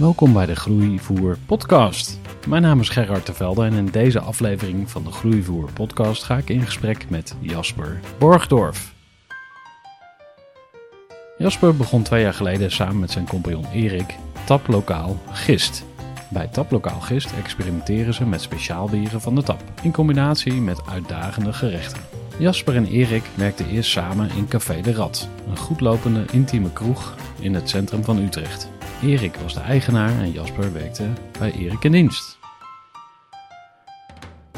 Welkom bij de Groeivoer podcast. Mijn naam is Gerard Tevelde en in deze aflevering van de Groeivoer podcast ga ik in gesprek met Jasper Borgdorf. Jasper begon twee jaar geleden samen met zijn compagnon Erik Taplokaal Gist. Bij Taplokaal Gist experimenteren ze met speciaalbieren van de tap, in combinatie met uitdagende gerechten. Jasper en Erik werkten eerst samen in Café de Rad, een goedlopende intieme kroeg in het centrum van Utrecht. Erik was de eigenaar en Jasper werkte bij Erik in dienst.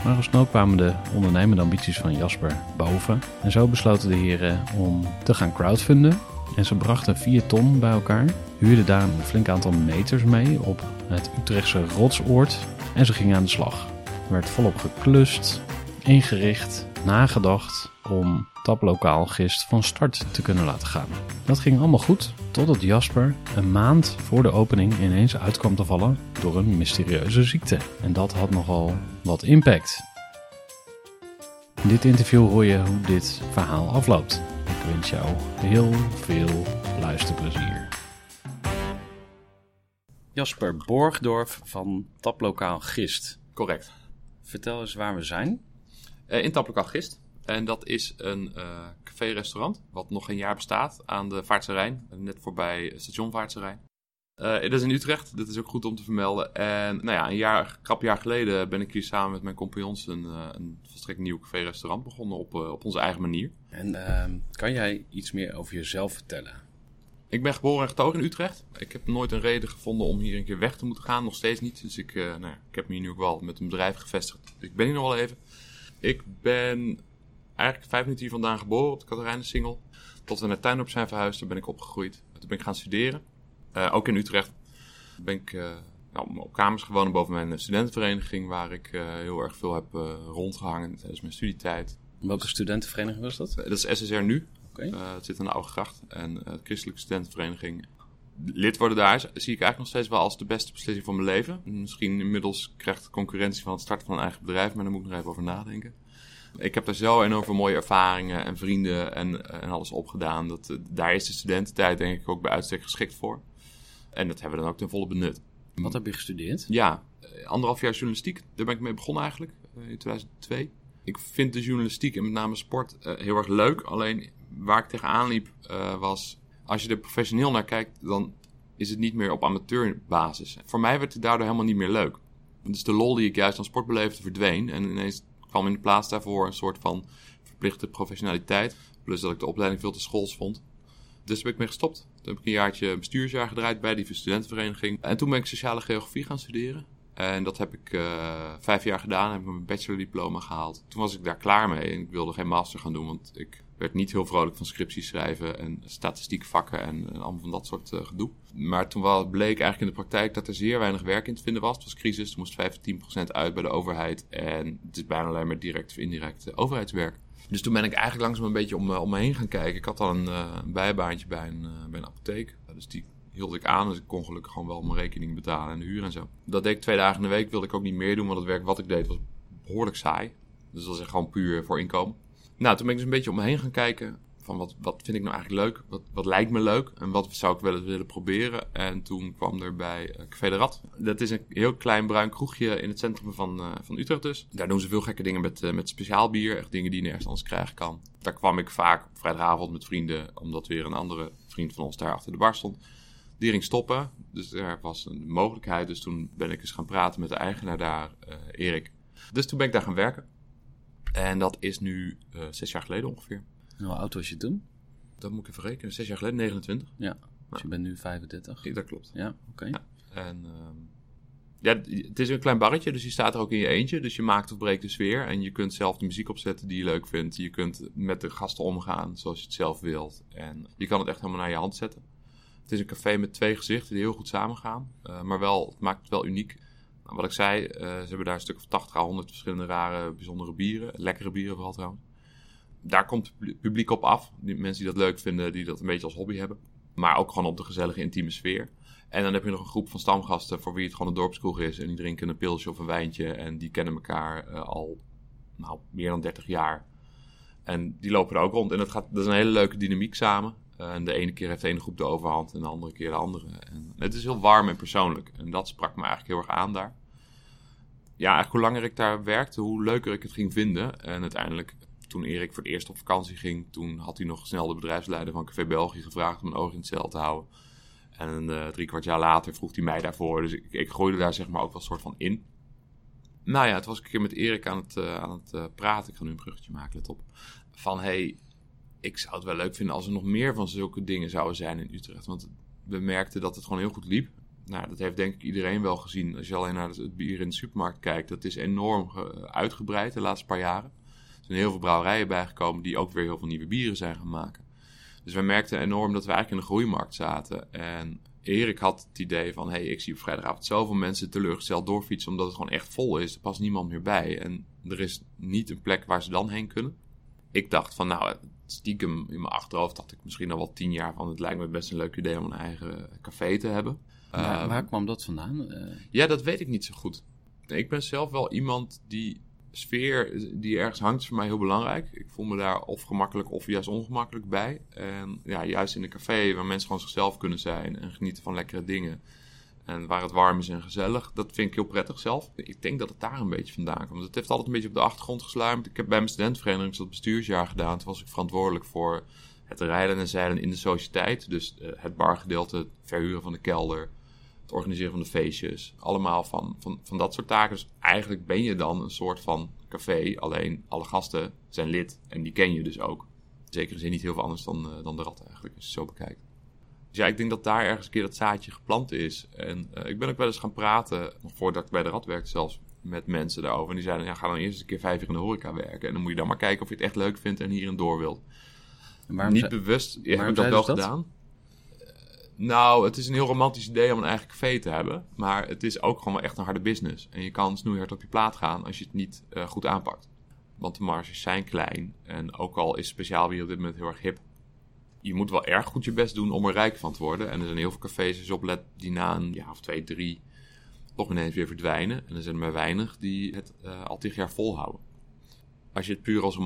Maar al snel kwamen de ondernemende ambities van Jasper boven en zo besloten de heren om te gaan crowdfunden en ze brachten 4 ton bij elkaar, huurden daar een flink aantal meters mee op het Utrechtse rotsoord en ze gingen aan de slag. Er werd volop geklust, ingericht, nagedacht om taplokaal gist van start te kunnen laten gaan. Dat ging allemaal goed, totdat Jasper een maand voor de opening ineens uit kwam te vallen door een mysterieuze ziekte. En dat had nogal wat impact. In dit interview hoor je hoe dit verhaal afloopt. Ik wens jou heel veel luisterplezier. Jasper Borgdorf van Taplokaal Gist. Correct. Vertel eens waar we zijn. Uh, in Taplokaal Gist. En dat is een uh, café-restaurant wat nog een jaar bestaat aan de Vaartse Rijn. Net voorbij station Vaartse Rijn. Uh, dat is in Utrecht, dat is ook goed om te vermelden. En nou ja, een jaar, krap jaar geleden ben ik hier samen met mijn compagnons een, een volstrekt nieuw café-restaurant begonnen op, uh, op onze eigen manier. En ehm, kan jij iets meer over jezelf vertellen? Ik ben geboren en getogen in Utrecht. Ik heb nooit een reden gevonden om hier een keer weg te moeten gaan, nog steeds niet. Dus ik, nou, ik heb me hier nu ook wel met een bedrijf gevestigd. Ik ben hier nog wel even. Ik ben eigenlijk vijf minuten hier vandaan geboren op de Katerijnen-singel. Tot we naar Tuindorp zijn verhuisd, daar ben ik opgegroeid. Toen ben ik gaan studeren. Uh, ook in Utrecht ben ik uh, nou, op kamers gewoond boven mijn studentenvereniging, waar ik uh, heel erg veel heb rondgehangen tijdens mijn studietijd. Welke studentenvereniging was dat? dat is SSR nu. Okay. het zit aan de Oude Gracht en de Christelijke Studentenvereniging. Lid worden daar zie ik eigenlijk nog steeds wel als de beste beslissing van mijn leven. Misschien inmiddels krijgt concurrentie van het starten van een eigen bedrijf, maar daar moet ik nog even over nadenken. Ik heb daar zo enorm veel mooie ervaringen en vrienden en, en alles opgedaan. Dat, daar is de studententijd denk ik ook bij uitstek geschikt voor. En dat hebben we dan ook ten volle benut. Wat heb je gestudeerd? Ja, anderhalf jaar journalistiek. Daar ben ik mee begonnen eigenlijk, in 2002. Ik vind de journalistiek en met name sport uh, heel erg leuk. Alleen waar ik tegenaan liep uh, was... Als je er professioneel naar kijkt, dan is het niet meer op amateurbasis. Voor mij werd het daardoor helemaal niet meer leuk. Dus de lol die ik juist aan sport beleefde verdween. En ineens kwam in de plaats daarvoor een soort van verplichte professionaliteit. Plus dat ik de opleiding veel te schools vond. Dus ben ik mee gestopt. Toen heb ik een jaartje bestuursjaar gedraaid bij die studentenvereniging. En toen ben ik sociale geografie gaan studeren. En dat heb ik uh, vijf jaar gedaan. Heb ik mijn bachelordiploma gehaald. Toen was ik daar klaar mee. En ik wilde geen master gaan doen. Want ik werd niet heel vrolijk van scripties schrijven. En statistiek vakken. En, allemaal van dat soort uh, gedoe. Maar toen wel bleek eigenlijk in de praktijk dat er zeer weinig werk in te vinden was. Het was crisis. Er moest 15% uit bij de overheid. En het is bijna alleen maar direct of indirect uh, overheidswerk. Dus toen ben ik eigenlijk langzaam een beetje om, om me heen gaan kijken. Ik had al een, uh, bijbaantje bij een, uh, bij een apotheek. dus die hield ik aan. Dus ik kon gelukkig gewoon wel mijn rekening betalen en de huur en zo. Dat deed ik twee dagen in de week. Wilde ik ook niet meer doen. Want het werk wat ik deed was behoorlijk saai. Dus dat was echt gewoon puur voor inkomen. Nou, toen ben ik dus een beetje om me heen gaan kijken. van wat, wat vind ik nou eigenlijk leuk? Wat, wat lijkt me leuk? En wat zou ik wel eens willen proberen? En toen kwam er bij uh, Café de Rat. Dat is een heel klein bruin kroegje in het centrum van, uh, van Utrecht dus. Daar doen ze veel gekke dingen met, uh, met speciaal bier. Echt dingen die je nergens anders krijgen kan. Daar kwam ik vaak op vrijdagavond met vrienden. Omdat weer een andere vriend van ons daar achter de bar stond. Die ging stoppen. Dus er was een mogelijkheid. Dus toen ben ik eens gaan praten met de eigenaar daar, Erik. Dus toen ben ik daar gaan werken. En dat is nu zes jaar geleden ongeveer. En hoe oud was je toen? Dat moet ik even rekenen. Zes jaar geleden, 29. Ja, dus je bent nu 35. Ja, dat klopt. Ja, oké. Ja. En uh, ja, het is een klein barretje, dus je staat er ook in je eentje. Dus je maakt of breekt de sfeer. En je kunt zelf de muziek opzetten die je leuk vindt. Je kunt met de gasten omgaan zoals je het zelf wilt. En je kan het echt helemaal naar je hand zetten. Het is een café met twee gezichten die heel goed samengaan. Uh, maar wel, het maakt het wel uniek. Wat ik zei, uh, ze hebben daar een stuk of 80 à 100 verschillende rare, bijzondere bieren. Lekkere bieren vooral trouwens daar komt het publiek op af. Die mensen die dat leuk vinden, die dat een beetje als hobby hebben. Maar ook gewoon op de gezellige, intieme sfeer. En dan heb je nog een groep van stamgasten voor wie het gewoon een dorpskroeg is. En die drinken een pilsje of een wijntje. En die kennen elkaar uh, al nou, meer dan 30 jaar. En die lopen er ook rond. En dat, gaat, dat is een hele leuke dynamiek samen. Uh, en de ene keer heeft de ene groep de overhand en de andere keer de andere. En het is heel warm en persoonlijk. En dat sprak me eigenlijk heel erg aan daar. Ja, eigenlijk hoe langer ik daar werkte, hoe leuker ik het ging vinden. En uiteindelijk toen Erik voor het eerst op vakantie ging, toen had hij nog snel de bedrijfsleider van Café België gevraagd om een oog in het cel te houden. En uh, drie kwart jaar later vroeg hij mij daarvoor. Dus ik, ik gooide daar zeg maar ook wel een soort van in. Nou ja, het was een keer met Erik aan het, uh, aan het uh, praten. Ik ga nu een bruggetje maken, let op. Van hey, ik zou het wel leuk vinden als er nog meer van zulke dingen zouden zijn in Utrecht. Want we merkten dat het gewoon heel goed liep. Nou, dat heeft denk ik iedereen wel gezien. Als je alleen naar het bier in de supermarkt kijkt, dat is enorm uitgebreid de laatste paar jaren. Er zijn heel veel brouwerijen bijgekomen die ook weer heel veel nieuwe bieren zijn gaan maken. Dus wij merkten enorm dat we eigenlijk in een groeimarkt zaten. En Erik had het idee van, hey, ik zie op vrijdagavond zoveel mensen teleurgesteld doorfietsen omdat het gewoon echt vol is. Er past niemand meer bij en er is niet een plek waar ze dan heen kunnen. Ik dacht van, nou, stiekem in mijn achterhoofd dacht ik misschien al wel tien jaar van, het lijkt me best een leuk idee om een eigen café te hebben. Maar, uh, waar kwam dat vandaan? Uh... Ja, dat weet ik niet zo goed. Ik ben zelf wel iemand die sfeer die ergens hangt is voor mij heel belangrijk. Ik voel me daar of gemakkelijk of juist ongemakkelijk bij. En ja, juist in een café waar mensen gewoon zichzelf kunnen zijn en genieten van lekkere dingen. En waar het warm is en gezellig, dat vind ik heel prettig zelf. Ik denk dat het daar een beetje vandaan komt. Het heeft altijd een beetje op de achtergrond gesluimerd. Ik heb bij mijn studentenvereniging dat bestuursjaar gedaan. Toen was ik verantwoordelijk voor het rijden en zeilen in de sociëteit. Dus uh, het bargedeelte, het verhuren van de kelder, het organiseren van de feestjes. Allemaal van, van, van dat soort taken. Dus eigenlijk ben je dan een soort van café. Alleen alle gasten zijn lid en die ken je dus ook. Zeker zin niet heel veel anders dan, uh, dan de rat eigenlijk, als je het zo bekijkt. Dus ja, ik denk dat daar ergens een keer dat zaadje geplant is. En uh, ik ben ook wel eens gaan praten, nog voordat ik bij de rat werkte zelfs, met mensen daarover. En die zeiden, ja, ga dan eerst eens een keer vijf uur in de horeca werken. En dan moet je dan maar kijken of je het echt leuk vindt en hierin door wilt. Niet bewust, ja, heb ik dat wel dat? gedaan. Nou, het is een heel romantisch idee om een eigen café te hebben. Maar het is ook gewoon wel echt een harde business. En je kan snoeihard op je plaat gaan als je het niet uh, goed aanpakt. Want de marges zijn klein. En ook al is speciaal bier op dit moment heel erg hip. Je moet wel erg goed je best doen om er rijk van te worden. En er zijn heel veel cafés, als je oplet, die na een jaar of twee, drie toch ineens weer verdwijnen. En er zijn er maar weinig die het uh, al tig jaar volhouden. Als je het puur als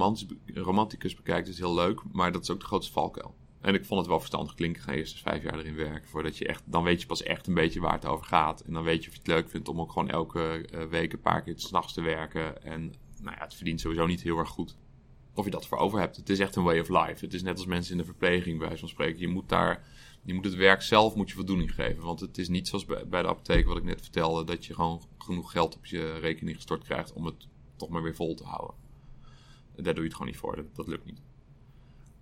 romanticus bekijkt, is het heel leuk. Maar dat is ook de grootste valkuil. En ik vond het wel verstandig klinken. Ga eerst eens vijf jaar erin werken. Voordat je echt, dan weet je pas echt een beetje waar het over gaat. En dan weet je of je het leuk vindt om ook gewoon elke uh, week een paar keer s'nachts te werken. En nou ja, het verdient sowieso niet heel erg goed. Of je dat voor over hebt. Het is echt een way of life. Het is net als mensen in de verpleging, bij van spreken. Je moet daar, je moet het werk zelf moet je voldoening geven. Want het is niet zoals bij, de apotheek, wat ik net vertelde, dat je gewoon genoeg geld op je rekening gestort krijgt om het toch maar weer vol te houden. Daar doe je het gewoon niet voor. Dat lukt niet.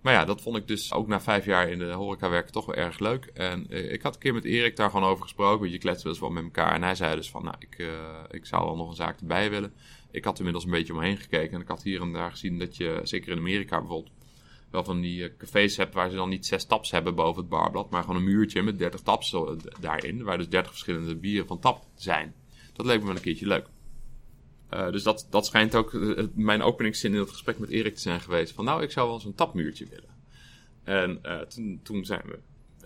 Maar ja, dat vond ik dus ook na vijf jaar in de horeca werken toch wel erg leuk. En uh, ik had een keer met Erik daar gewoon over gesproken. Je kletst wel eens wat met elkaar. En hij zei dus van, nou, ik, uh, ik zou wel nog een zaak erbij willen. Ik had inmiddels een beetje omheen gekeken. En ik had hier en daar gezien dat je, zeker in Amerika bijvoorbeeld, wel van die uh, cafés hebt waar ze dan niet zes taps hebben boven het barblad. Maar gewoon een muurtje met dertig taps daarin. Waar dus dertig verschillende bieren van tap zijn. Dat leek me wel een keertje leuk. Uh, dus dat, dat schijnt ook uh, mijn openingszin in het gesprek met Erik te zijn geweest. Van nou, ik zou wel eens een tapmuurtje willen. En uh, toen, toen zijn we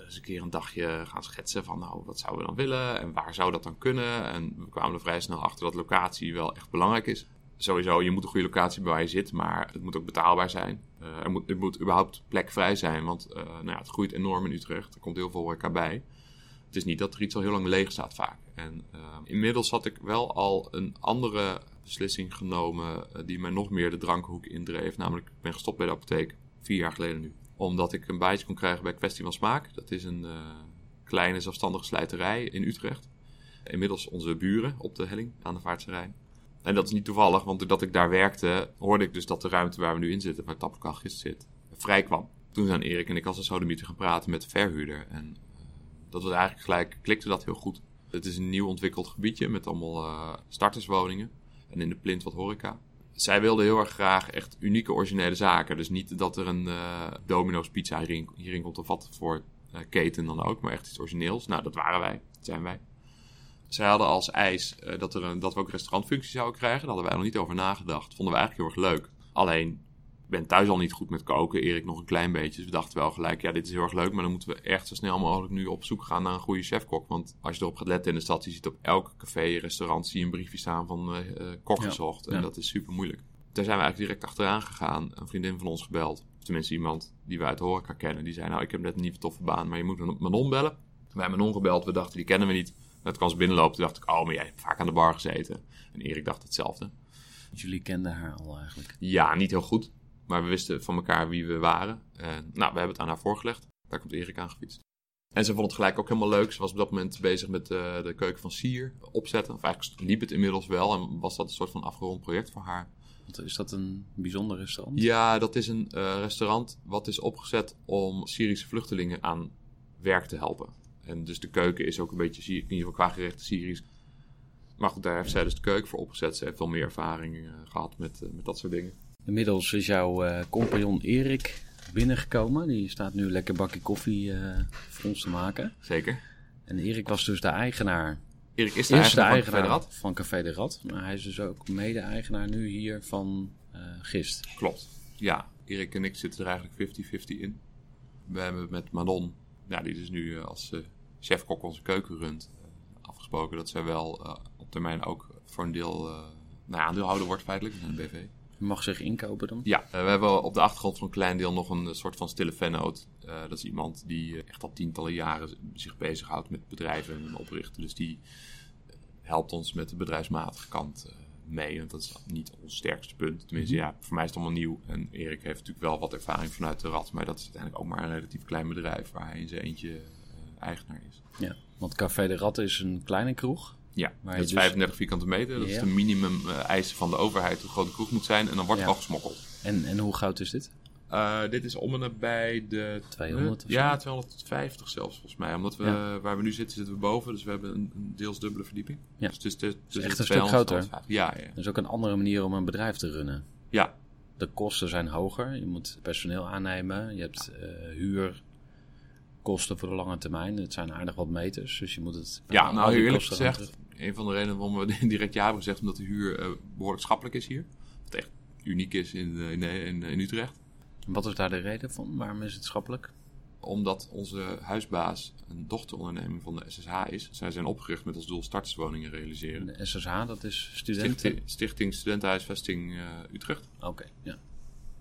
eens een keer een dagje gaan schetsen van nou, wat zouden we dan willen en waar zou dat dan kunnen. En we kwamen er vrij snel achter dat locatie wel echt belangrijk is. sowieso, je moet een goede locatie bij waar je zit, maar het moet ook betaalbaar zijn. Uh, er, moet, er moet überhaupt plek vrij zijn, want nou ja, het groeit enorm in Utrecht. Er komt heel veel horeca bij. Het is niet dat er iets al heel lang leeg staat vaak. En uh, inmiddels had ik wel al een andere beslissing genomen die mij nog meer de drankhoek indreef. Namelijk, ik ben gestopt bij de apotheek, vier jaar geleden nu. Omdat ik een baantje kon krijgen bij Kwestie van Smaak. Dat is een kleine zelfstandige slijterij in Utrecht. Inmiddels onze buren op de helling aan de Vaartse Rijn. En dat is niet toevallig, want doordat ik daar werkte, hoorde ik dus dat de ruimte waar we nu in zitten, waar Tapperkal gisteren zit, vrij kwam. Toen zijn Erik en ik als een sodemieter gaan praten met de verhuurder. En dat was eigenlijk gelijk, klikte dat heel goed. Het is een nieuw ontwikkeld gebiedje met allemaal uh, starterswoningen. En in de plint wat horeca. Zij wilden heel erg graag echt unieke originele zaken. Dus niet dat er een uh, Domino's pizza hierin, komt of wat voor keten dan ook. Maar echt iets origineels. Nou, dat waren wij. Dat zijn wij. Zij hadden als eis dat, er een, dat we ook restaurantfunctie zouden krijgen. Daar hadden wij nog niet over nagedacht. Vonden we eigenlijk heel erg leuk. Alleen, ben thuis al niet goed met koken. Erik nog een klein beetje. Dus we dachten wel gelijk, ja, dit is heel erg leuk. Maar dan moeten we echt zo snel mogelijk nu op zoek gaan naar een goede chefkok. Want als je erop gaat letten in de stad, je ziet op elk café, restaurant, zie je een briefje staan van uh, kok gezocht. Ja, en dat is super moeilijk. Daar zijn we eigenlijk direct achteraan gegaan. Een vriendin van ons gebeld. Tenminste, iemand die we uit de horeca kennen. Die zei, nou, ik heb net een nieuwe toffe baan, maar je moet Manon bellen. Wij hebben Manon gebeld. We dachten, die kennen we niet. Net kwam ze binnenlopen, toen dacht ik, oh, maar jij hebt vaak aan de bar gezeten. En Erik dacht hetzelfde. Jullie kenden haar al eigenlijk? Ja, niet heel goed. Maar we wisten van elkaar wie we waren. En nou, we hebben het aan haar voorgelegd. Daar komt Erik aan gefietst. En ze vond het gelijk ook helemaal leuk. Ze was op dat moment bezig met uh, de keuken van Sier opzetten. Of eigenlijk liep het inmiddels wel en was dat een soort van afgerond project voor haar. Is dat een bijzonder restaurant? Ja, dat is een uh, restaurant wat is opgezet om Syrische vluchtelingen aan werk te helpen. En dus de keuken is ook een beetje, in ieder geval qua gerechten Syrisch. Maar goed, daar heeft zij dus de keuken voor opgezet. Ze heeft wel meer ervaring uh, gehad met, uh, met dat soort dingen. Inmiddels is jouw uh, compagnon Erik binnengekomen. Die staat nu lekker bakje koffie voor ons te maken. Zeker. En Erik was dus de eigenaar. Erik is de eigenaar, de eigenaar van, Café de van Café de Rad. Maar hij is dus ook mede-eigenaar nu hier van Gist. Klopt. Ja, Erik en ik zitten er eigenlijk 50-50 in. We hebben met Manon, ja, die dus nu als chefkok onze keuken runt, afgesproken dat zij wel uh, op termijn ook voor een deel uh, nou, aandeelhouder wordt feitelijk in een BV. Mag zich inkopen dan? Ja, uh, we hebben op de achtergrond van een klein deel nog een soort van stille vennoot. dat is iemand die echt al tientallen jaren zich bezighoudt met bedrijven en oprichten. Dus die helpt ons met de bedrijfsmatige kant mee. Want dat is niet ons sterkste punt. Tenminste, -hmm. ja, voor mij is het allemaal nieuw. En Erik heeft natuurlijk wel wat ervaring vanuit de rad. Maar dat is uiteindelijk ook maar een relatief klein bedrijf waar hij in zijn eentje eigenaar is. Ja, want Café de Rat is een kleine kroeg. Ja, dat is dus... 35 vierkante meter. Dat ja. is de minimum uh, eisen van de overheid hoe groot de kroeg moet zijn. En dan wordt ja. er al gesmokkeld. En, en hoe groot is dit? Uh, dit is om en nabij de... 200 uh, Ja, 250 zelfs volgens mij. Omdat we, ja. waar we nu zitten, zitten we boven. Dus we hebben een, een deels dubbele verdieping. Ja. Dus het is, het is, echt een stuk groter. Ja, ja. Dat is ook een andere manier om een bedrijf te runnen. Ja. De kosten zijn hoger. Je moet personeel aannemen. Je hebt huur, kosten voor de lange termijn. Het zijn aardig wat meters, dus je moet het... Ja, nou eerlijk gezegd, een van de redenen waarom we direct ja hebben gezegd, omdat de huur uh, behoorlijk schappelijk is hier. Wat echt uniek is in, in, in, in Utrecht. En wat is daar de reden van? Waarom is het schappelijk? Omdat onze huisbaas een dochteronderneming van de SSH is. Zij zijn opgericht met als doel starterswoningen realiseren. De SSH, dat is studenten? Stichting, Stichting Studentenhuisvesting uh, Utrecht. Oké, okay, ja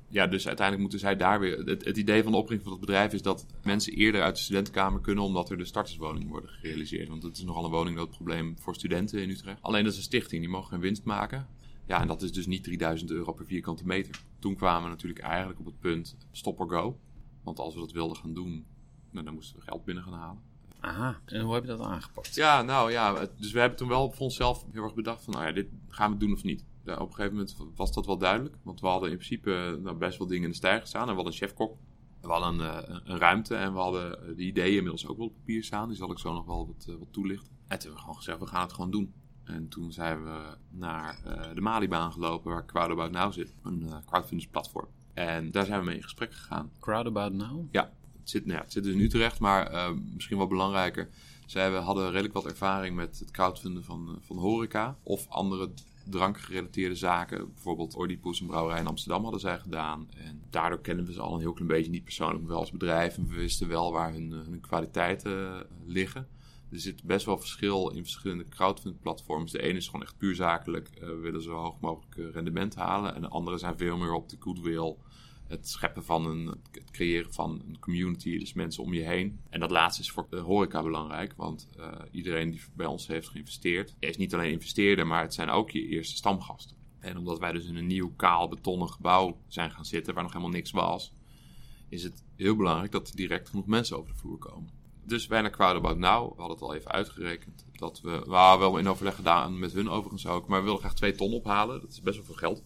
ja, dus uiteindelijk moeten zij daar weer. Het, het, idee van de oprichting van het bedrijf is dat mensen eerder uit de studentenkamer kunnen, omdat er de starterswoningen worden gerealiseerd. Want het is nogal een woningnoodprobleem voor studenten in Utrecht. Alleen dat is een stichting, die mogen geen winst maken. Ja, en dat is dus niet 3000 euro per vierkante meter. Toen kwamen we natuurlijk eigenlijk op het punt stop or go. Want als we dat wilden gaan doen, nou, dan moesten we geld binnen gaan halen. Aha, en hoe heb je dat aangepakt? Ja, nou ja, dus we hebben toen wel voor onszelf heel erg bedacht van, nou ja, dit gaan we doen of niet op een gegeven moment was dat wel duidelijk. Want we hadden in principe nou, best wel dingen in de stijger staan. En we hadden een chefkok. We hadden een, uh, een, ruimte en we hadden de ideeën inmiddels ook wel op papier staan. Die zal ik zo nog wel wat, uh, wat toelichten. En toen hebben we gewoon gezegd, we gaan het gewoon doen. En toen zijn we naar uh, de Malibaan gelopen, waar Crowdabout Now zit. Een crowdfunding platform. En daar zijn we mee in gesprek gegaan. Crowdabout Now? Ja, het zit, nou ja, het zit dus in Utrecht, maar misschien wel belangrijker. Zij hadden redelijk wat ervaring met het crowdfunden van, van horeca of andere drankgerelateerde zaken. Bijvoorbeeld Oedipus, een brouwerij in Amsterdam, hadden zij gedaan. En daardoor kennen we ze al een heel klein beetje, niet persoonlijk, maar wel als bedrijf. En we wisten wel waar hun, hun kwaliteiten liggen. Er zit best wel verschil in verschillende crowdfunding platforms. De ene is gewoon echt puur zakelijk, uh, willen zo hoog mogelijk rendement halen. En de andere zijn veel meer op de goodwill, het scheppen van een, het creëren van een community, dus mensen om je heen. En dat laatste is voor de horeca belangrijk, want uh, iedereen die bij ons heeft geïnvesteerd, is niet alleen investeerder, maar het zijn ook je eerste stamgasten. En omdat wij dus in een nieuw kaal betonnen gebouw zijn gaan zitten, waar nog helemaal niks was, is het heel belangrijk dat er direct genoeg mensen over de vloer komen. Dus wij naar Crowd About Now, we hadden het al even uitgerekend, dat we, we wel in overleg gedaan met hun overigens ook, maar we wilden graag twee ton ophalen. Dat is best wel veel geld.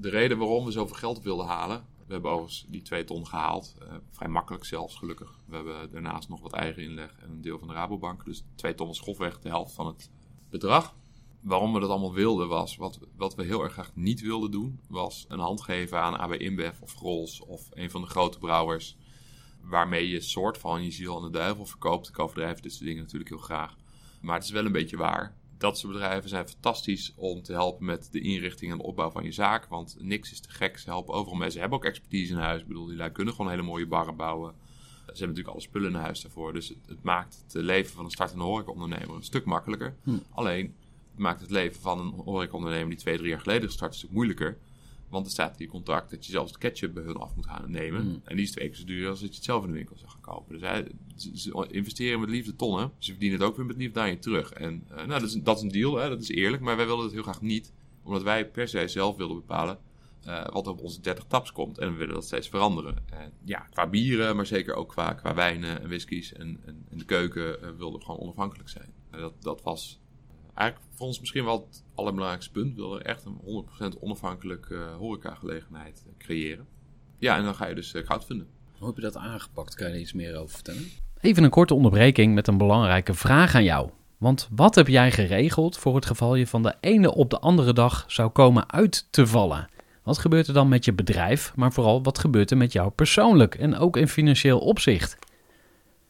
De reden waarom we zoveel geld wilden halen, we hebben overigens die twee ton gehaald. Uh, vrij makkelijk zelfs, gelukkig. We hebben daarnaast nog wat eigen inleg en een deel van de Rabobank. Dus twee ton is grofweg de helft van het bedrag. Waarom we dat allemaal wilden was, wat, wat we heel erg graag niet wilden doen, was een hand geven aan AB InBev of Grols of een van de grote brouwers. Waarmee je soort van je ziel aan de duivel verkoopt. Ik overdrijf dit soort dingen natuurlijk heel graag. Maar het is wel een beetje waar dat soort bedrijven zijn fantastisch om te helpen met de inrichting en de opbouw van je zaak. Want niks is te gek. Ze helpen overal mee. Ze hebben ook expertise in huis. Ik bedoel, die kunnen gewoon hele mooie barren bouwen. Ze hebben natuurlijk alle spullen in huis daarvoor. Dus het, maakt het leven van een startende horecaondernemer een stuk makkelijker. Hm. Alleen, het maakt het leven van een horecaondernemer die twee, drie jaar geleden gestart is een stuk moeilijker. Want er staat in je contract dat je zelfs het ketchup bij hun af moet gaan nemen. Hmm. En die is twee keer zo duur als dat je het zelf in de winkel zou gaan kopen. Dus hij, ze, investeren met liefde tonnen. Ze verdienen het ook weer met liefde aan je terug. En uh, nou, dat is, dat is een deal, hè, dat is eerlijk. Maar wij wilden het heel graag niet. Omdat wij per se zelf wilden bepalen uh, wat op onze 30 taps komt. En we willen dat steeds veranderen. En ja, qua bieren, maar zeker ook qua, qua wijnen en whiskies en, en, en de keuken uh, wilden we gewoon onafhankelijk zijn. dat, dat was eigenlijk voor ons misschien wel het allerbelangrijkste punt. We willen echt een 100% onafhankelijke uh, horecagelegenheid creëren. Ja, en dan ga je dus uh, crowdfunden. Hoe heb je dat aangepakt? Kan je er iets meer over vertellen? Even een korte onderbreking met een belangrijke vraag aan jou. Want wat heb jij geregeld voor het geval je van de ene op de andere dag zou komen uit te vallen? Wat gebeurt er dan met je bedrijf, maar vooral wat gebeurt er met jou persoonlijk en ook in financieel opzicht?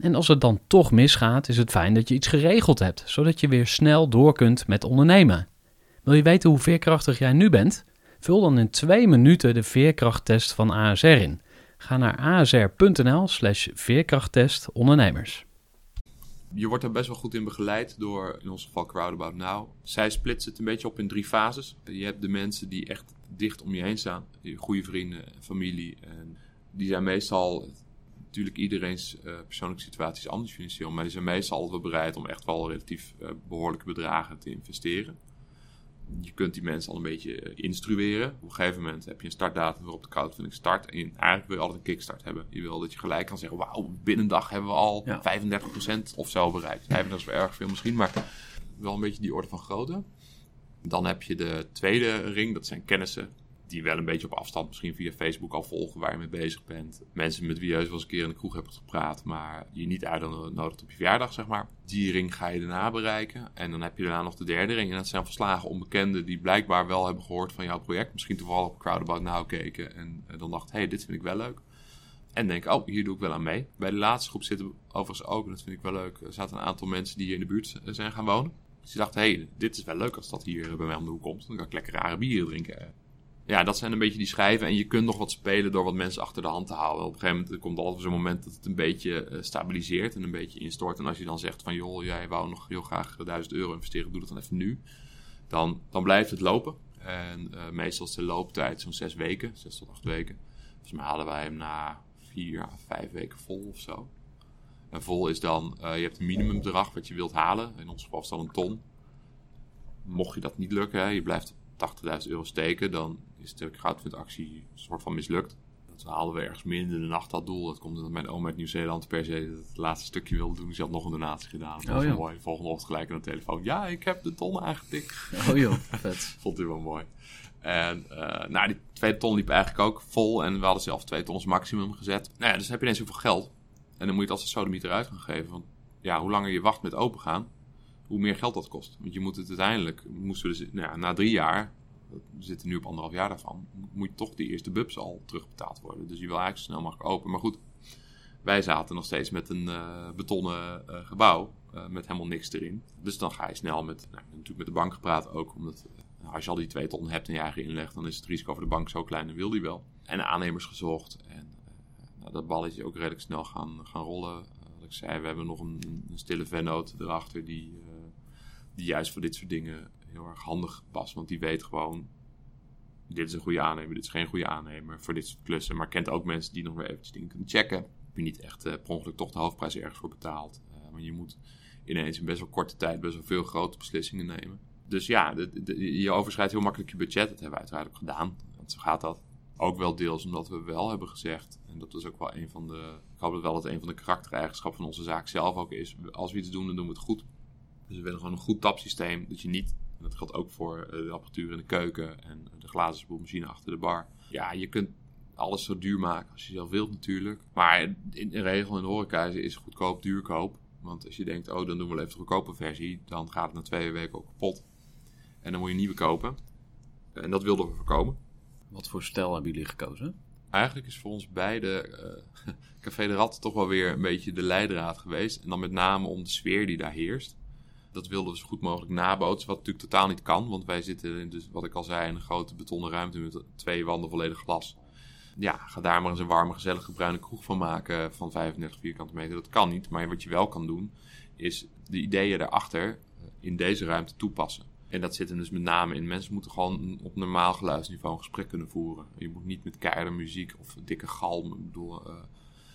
En als het dan toch misgaat, is het fijn dat je iets geregeld hebt, zodat je weer snel door kunt met ondernemen. Wil je weten hoe veerkrachtig jij nu bent? Vul dan in twee minuten de veerkrachttest van ASR in. Ga naar asr.nl slash veerkrachttest ondernemers. Je wordt er best wel goed in begeleid door, in ons geval Crowdabout Now. Zij splitsen het een beetje op in drie fases. Je hebt de mensen die echt dicht om je heen staan. Je goede vrienden, familie. En die zijn meestal natuurlijk iedereen's uh, persoonlijke situatie is anders financieel, maar die zijn meestal altijd bereid om echt wel relatief uh, behoorlijke bedragen te investeren. Je kunt die mensen al een beetje uh, instrueren. Op een gegeven moment heb je een startdatum waarop de crowdfunding start. En eigenlijk wil je altijd een kickstart hebben. Je wil dat je gelijk kan zeggen, wauw, binnen een dag hebben we al ja. 35% of zo bereikt. 35 is wel erg veel misschien, maar wel een beetje die orde van grootte. Dan heb je de tweede ring, dat zijn kennissen die wel een beetje op afstand misschien via Facebook al volgen waar je mee bezig bent. Mensen met wie je wel eens een keer in de kroeg hebt gepraat, maar je niet uitnodigt op je verjaardag, zeg maar. Die ring ga je daarna bereiken. En dan heb je daarna nog de derde ring. En dat zijn verslagen onbekenden die blijkbaar wel hebben gehoord van jouw project. Misschien toevallig op Crowdabout Now keken en eh, dan dacht, hé, hey, dit vind ik wel leuk. En denk, oh, hier doe ik wel aan mee. Bij de laatste groep zitten overigens ook, en dat vind ik wel leuk, er zaten een aantal mensen die hier in de buurt eh, zijn gaan wonen. Dus die dachten, hé, hey, dit is wel leuk als dat hier bij mij om de hoek komt. Dan kan ik lekker rare bieren drinken ja, dat zijn een beetje die schijven. En je kunt nog wat spelen door wat mensen achter de hand te houden. Op een gegeven moment komt altijd zo'n moment dat het een beetje uh, stabiliseert en een beetje instort. En als je dan zegt van joh, jij wou nog heel graag 1000 euro investeren, doe dat dan even nu. Dan, dan blijft het lopen. En uh, meestal is de looptijd zo'n zes weken, zes tot acht weken. Dus maar halen wij hem na vier à vijf weken vol of zo. En vol is dan, uh, je hebt een minimumbedrag wat je wilt halen. In ons geval is dat een ton. Mocht je dat niet lukken, hè, je blijft 80.000 euro steken, dan is de crowdfund-actie een soort van mislukt. Dat haalden we ergens midden in de nacht dat doel. Dat komt omdat mijn oom uit Nieuw-Zeeland per se het laatste stukje wilde doen. Dus hij had nog een donatie gedaan. Dat oh, was mooi. Volgende ochtend gelijk aan de telefoon. Ja, ik heb de ton aangetikt. Oh joh, vet. Vond hij wel mooi. En uh, nou, die tweede ton liep eigenlijk ook vol. En we hadden zelf twee tons maximum gezet. Nou ja, dus heb je ineens zoveel geld. En dan moet je het als een sodemieter uit gaan geven. Want ja, hoe langer je wacht met opengaan, hoe meer geld dat kost. Want je moet het uiteindelijk, moesten we dus, nou ja, na drie jaar, we zitten nu op anderhalf jaar daarvan, moet toch de eerste bubs al terugbetaald worden. Dus je wil eigenlijk zo snel mogelijk open. Maar goed, wij zaten nog steeds met een uh, betonnen uh, gebouw uh, met helemaal niks erin. Dus dan ga je snel met, nou, natuurlijk met de bank gepraat ook, omdat als je al die twee ton hebt en je eigen inleg, dan is het risico voor de bank zo klein en wil die wel. En aannemers gezocht en nou, dat balletje ook redelijk snel gaan, gaan rollen. ik zei, we hebben nog een, een stille vennoot erachter die, die juist voor dit soort dingen heel erg handig past. Want die weet gewoon, dit is een goede aannemer, dit is geen goede aannemer voor dit soort klussen. Maar kent ook mensen die nog weer eventjes dingen kunnen checken. Heb je niet echt uh, per ongeluk toch de hoofdprijs ergens voor betaald. Uh, maar je moet ineens in best wel korte tijd best wel veel grote beslissingen nemen. Dus ja, je overschrijdt heel makkelijk je budget. Dat hebben we uiteraard ook gedaan. Want zo gaat dat. Ook wel deels omdat we wel hebben gezegd, en dat is ook wel een van de. Ik hoop dat wel dat een van de karaktereigenschappen van onze zaak zelf ook is. Als we iets doen, dan doen we het goed. Dus we willen gewoon een goed tapsysteem. Dat je niet en dat geldt ook voor de apparatuur in de keuken en de glazen spoelmachine achter de bar. Ja, je kunt alles zo duur maken als je zelf wilt natuurlijk. Maar in de regel in de horeca is goedkoop duurkoop. Want als je denkt, oh dan doen we wel even de goedkope versie, dan gaat het na twee weken ook kapot. En dan moet je een nieuwe kopen. En dat wilden we voorkomen. Wat voor stijl hebben jullie gekozen? Eigenlijk is voor ons beide uh, Café de Rat toch wel weer een beetje de leidraad geweest. En dan met name om de sfeer die daar heerst. Dat wilden we zo goed mogelijk nabootsen, wat natuurlijk totaal niet kan. Want wij zitten in, dus, wat ik al zei, in een grote betonnen ruimte met twee wanden volledig glas. Ja, ga daar maar eens een warme, gezellige bruine kroeg van maken van 35 vierkante meter. Dat kan niet, maar wat je wel kan doen, is de ideeën daarachter in deze ruimte toepassen. En dat zit er dus met name in. Mensen moeten gewoon op normaal geluidsniveau een gesprek kunnen voeren. Je moet niet met keiharde muziek of dikke galm. Ik bedoel, uh,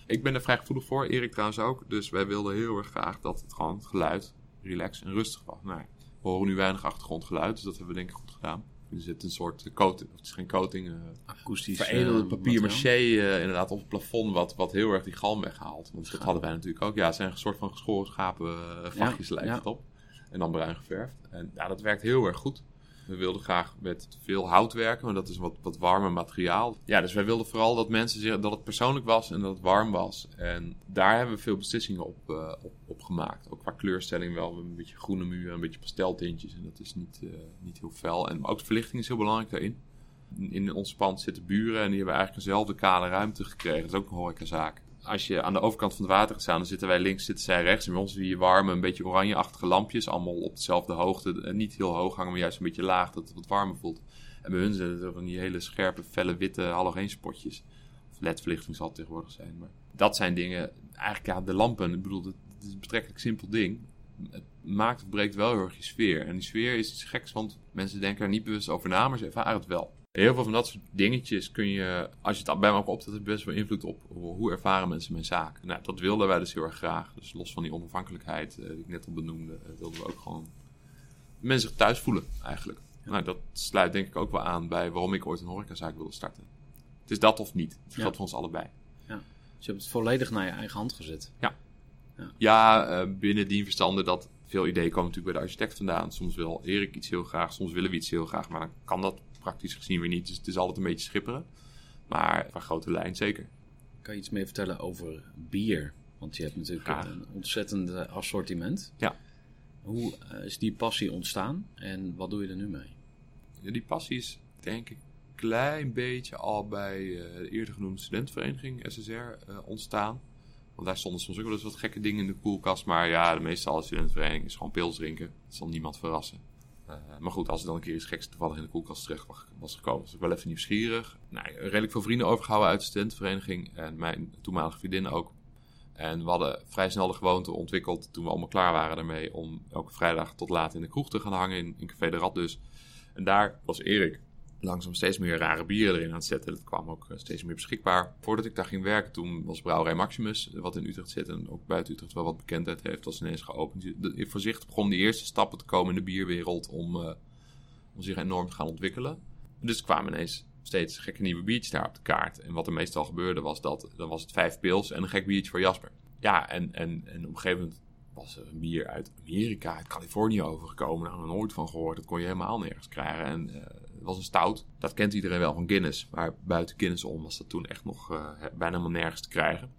ik ben er vrij gevoelig voor, Erik trouwens ook. Dus wij wilden heel erg graag dat het gewoon het geluid relaxed en rustig was. Nou, we horen nu weinig achtergrondgeluid, dus dat hebben we denk ik goed gedaan. Er zit een soort coating, of het is geen coating, uh, akoestisch. Veredelde uh, papier maché uh, inderdaad op het plafond, wat, wat heel erg die galm weghaalt. Want dat hadden wij natuurlijk ook. Ja, het zijn een soort van geschoren schapen ja, lijkt het op. En dan bruin geverfd. En ja, dat werkt heel erg goed. We wilden graag met veel hout werken, maar dat is wat, wat warmer materiaal. Ja, dus wij wilden vooral dat mensen zeggen dat het persoonlijk was en dat het warm was. En daar hebben we veel beslissingen op, uh, op, op, gemaakt. Ook qua kleurstelling wel, een beetje groene muur, een beetje pasteltintjes. En dat is niet, uh, niet heel fel. En ook de verlichting is heel belangrijk daarin. In ons pand zitten buren en die hebben eigenlijk eenzelfde kale ruimte gekregen. Dat is ook een horecazaak als je aan de overkant van het water gaat staan, dan zitten wij links, zitten zij rechts. En bij ons zie je warme, een beetje oranjeachtige lampjes. Allemaal op dezelfde hoogte. Niet heel hoog hangen, maar juist een beetje laag, dat het wat warmer voelt. En bij hun zitten er van die hele scherpe, felle, witte halogeenspotjes. Of ledverlichting zal het tegenwoordig zijn. Maar dat zijn dingen, eigenlijk ja, de lampen. Ik bedoel, het is een betrekkelijk simpel ding. Het maakt of breekt wel heel erg je sfeer. En die sfeer is iets geks, want mensen denken er niet bewust over na, maar ze ervaren het wel heel veel van dat soort dingetjes kun je, als je het bij elkaar optelt, best wel invloed op hoe ervaren mensen mijn zaak. Nou, dat wilden wij dus heel erg graag. Dus los van die onafhankelijkheid uh, die ik net al benoemde, uh, wilden we ook gewoon mensen zich thuis voelen eigenlijk. Nou, dat sluit denk ik ook wel aan bij waarom ik ooit een horecazaak wilde starten. Het is dat of niet. Het geldt voor ons allebei. Ja. Dus je hebt het volledig naar je eigen hand gezet. Ja. Ja, ja uh, binnen die verstanden dat veel ideeën komen natuurlijk bij de architect vandaan. Soms wil Erik iets heel graag, soms willen we iets heel graag, maar dan kan dat praktisch gezien weer niet. Dus het is altijd een beetje schipperen. Maar van grote lijn zeker. Kan je iets meer vertellen over bier? Want je hebt natuurlijk een ontzettend assortiment. Ja. Hoe eh, is die passie ontstaan en wat doe je er nu mee? Ja, die passie is denk ik een klein beetje al bij uh, de eerder genoemde studentenvereniging SSR eh, ontstaan. Want daar stonden soms ook wel eens wat gekke dingen in de koelkast. Maar ja, de meeste alle studentenvereniging is gewoon pils drinken. Dat zal niemand verrassen. Uh, maar goed, als er dan een keer iets geks toevallig in de koelkast terecht was gekomen, was ik wel even nieuwsgierig. Nou, redelijk veel vrienden overgehouden uit de studentenvereniging en mijn toenmalige vriendin ook. En we hadden vrij snel de gewoonte ontwikkeld toen we allemaal klaar waren daarmee om elke vrijdag tot laat in de kroeg te gaan hangen in, in Café de Rad dus. En daar was Erik langzaam steeds meer rare bieren erin aan het zetten. Dat kwam ook eh, steeds meer beschikbaar. Voordat ik daar ging werken, toen was Brouwerij Maximus, wat in Utrecht zit en ook buiten Utrecht wel wat bekendheid heeft, was ineens geopend. Voorzichtig begon de eerste stappen te komen in de bierwereld om, uh, om zich enorm te gaan ontwikkelen. Dus kwamen ineens steeds gekke nieuwe biertjes daar op de kaart. En wat er meestal gebeurde was dat, dan was het vijf pils en een gek biertje voor Jasper. Ja, en, en, en op een gegeven moment was er een bier uit Amerika, uit Californië overgekomen. Daar had ik nooit van gehoord. Dat kon je helemaal nergens krijgen. En was een stout. Dat kent iedereen wel van Guinness. Maar buiten Guinness om was dat toen echt nog uh, bijna helemaal nergens te krijgen.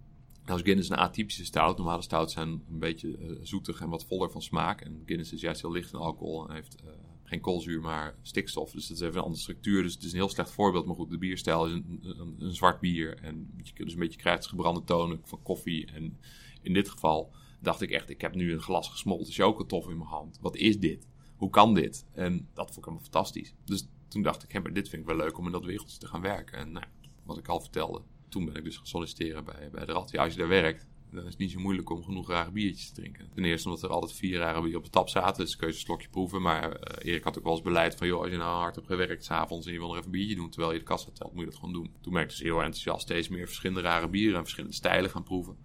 Nou is Guinness een atypische stout. Normale stouts zijn een beetje uh, zoetig en wat voller van smaak. En Guinness is juist heel licht in alcohol en heeft uh, geen koolzuur, maar stikstof. Dus dat is even een andere structuur. Dus het is een heel slecht voorbeeld. Maar goed, de bierstijl is een, een, zwart bier. En je kunt dus een beetje krijgt gebrande tonen van koffie. En in dit geval dacht ik echt, ik heb nu een glas gesmolten chocatof in mijn hand. Wat is dit? Hoe kan dit? En dat vond ik helemaal fantastisch. Dus toen dacht ik, hey, maar dit vind ik wel leuk om in dat wereldje te gaan werken. En nou, wat ik al vertelde, toen ben ik dus gaan solliciteren bij, bij de Rad. Ja, als je daar werkt, dan is het niet zo moeilijk om genoeg rare biertjes te drinken. Ten eerste omdat er altijd vier rare bieren op de tap zaten, dus kun je een slokje proeven. Maar uh, Erik had ook wel eens beleid van, joh, als je nou hard hebt gewerkt s'avonds en je wil nog even een biertje doen terwijl je de kassa telt, moet je dat gewoon doen. Toen ben ik dus heel enthousiast steeds meer verschillende rare bieren en verschillende stijlen gaan proeven.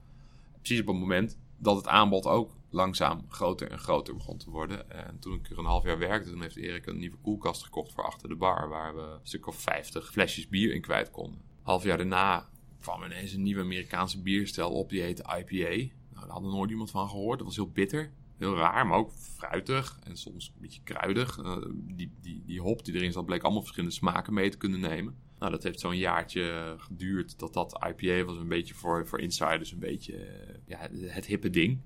Precies op het moment dat het aanbod ook langzaam groter en groter begon te worden. En toen ik er een half jaar werkte, toen heeft Erik een nieuwe koelkast gekocht voor achter de bar, waar we een stuk of 50 flesjes bier in kwijt konden. Half jaar daarna kwam ineens een nieuwe Amerikaanse bierstijl op, die heette IPA. Nou, daar had nooit iemand van gehoord. Dat was heel bitter, heel raar, maar ook fruitig en soms een beetje kruidig. Uh, die, die, die hop die erin zat, bleek allemaal verschillende smaken mee te kunnen nemen. Nou, dat heeft zo'n jaartje geduurd. Dat dat IPA was een beetje voor, voor insiders een beetje uh, ja, het hippe ding.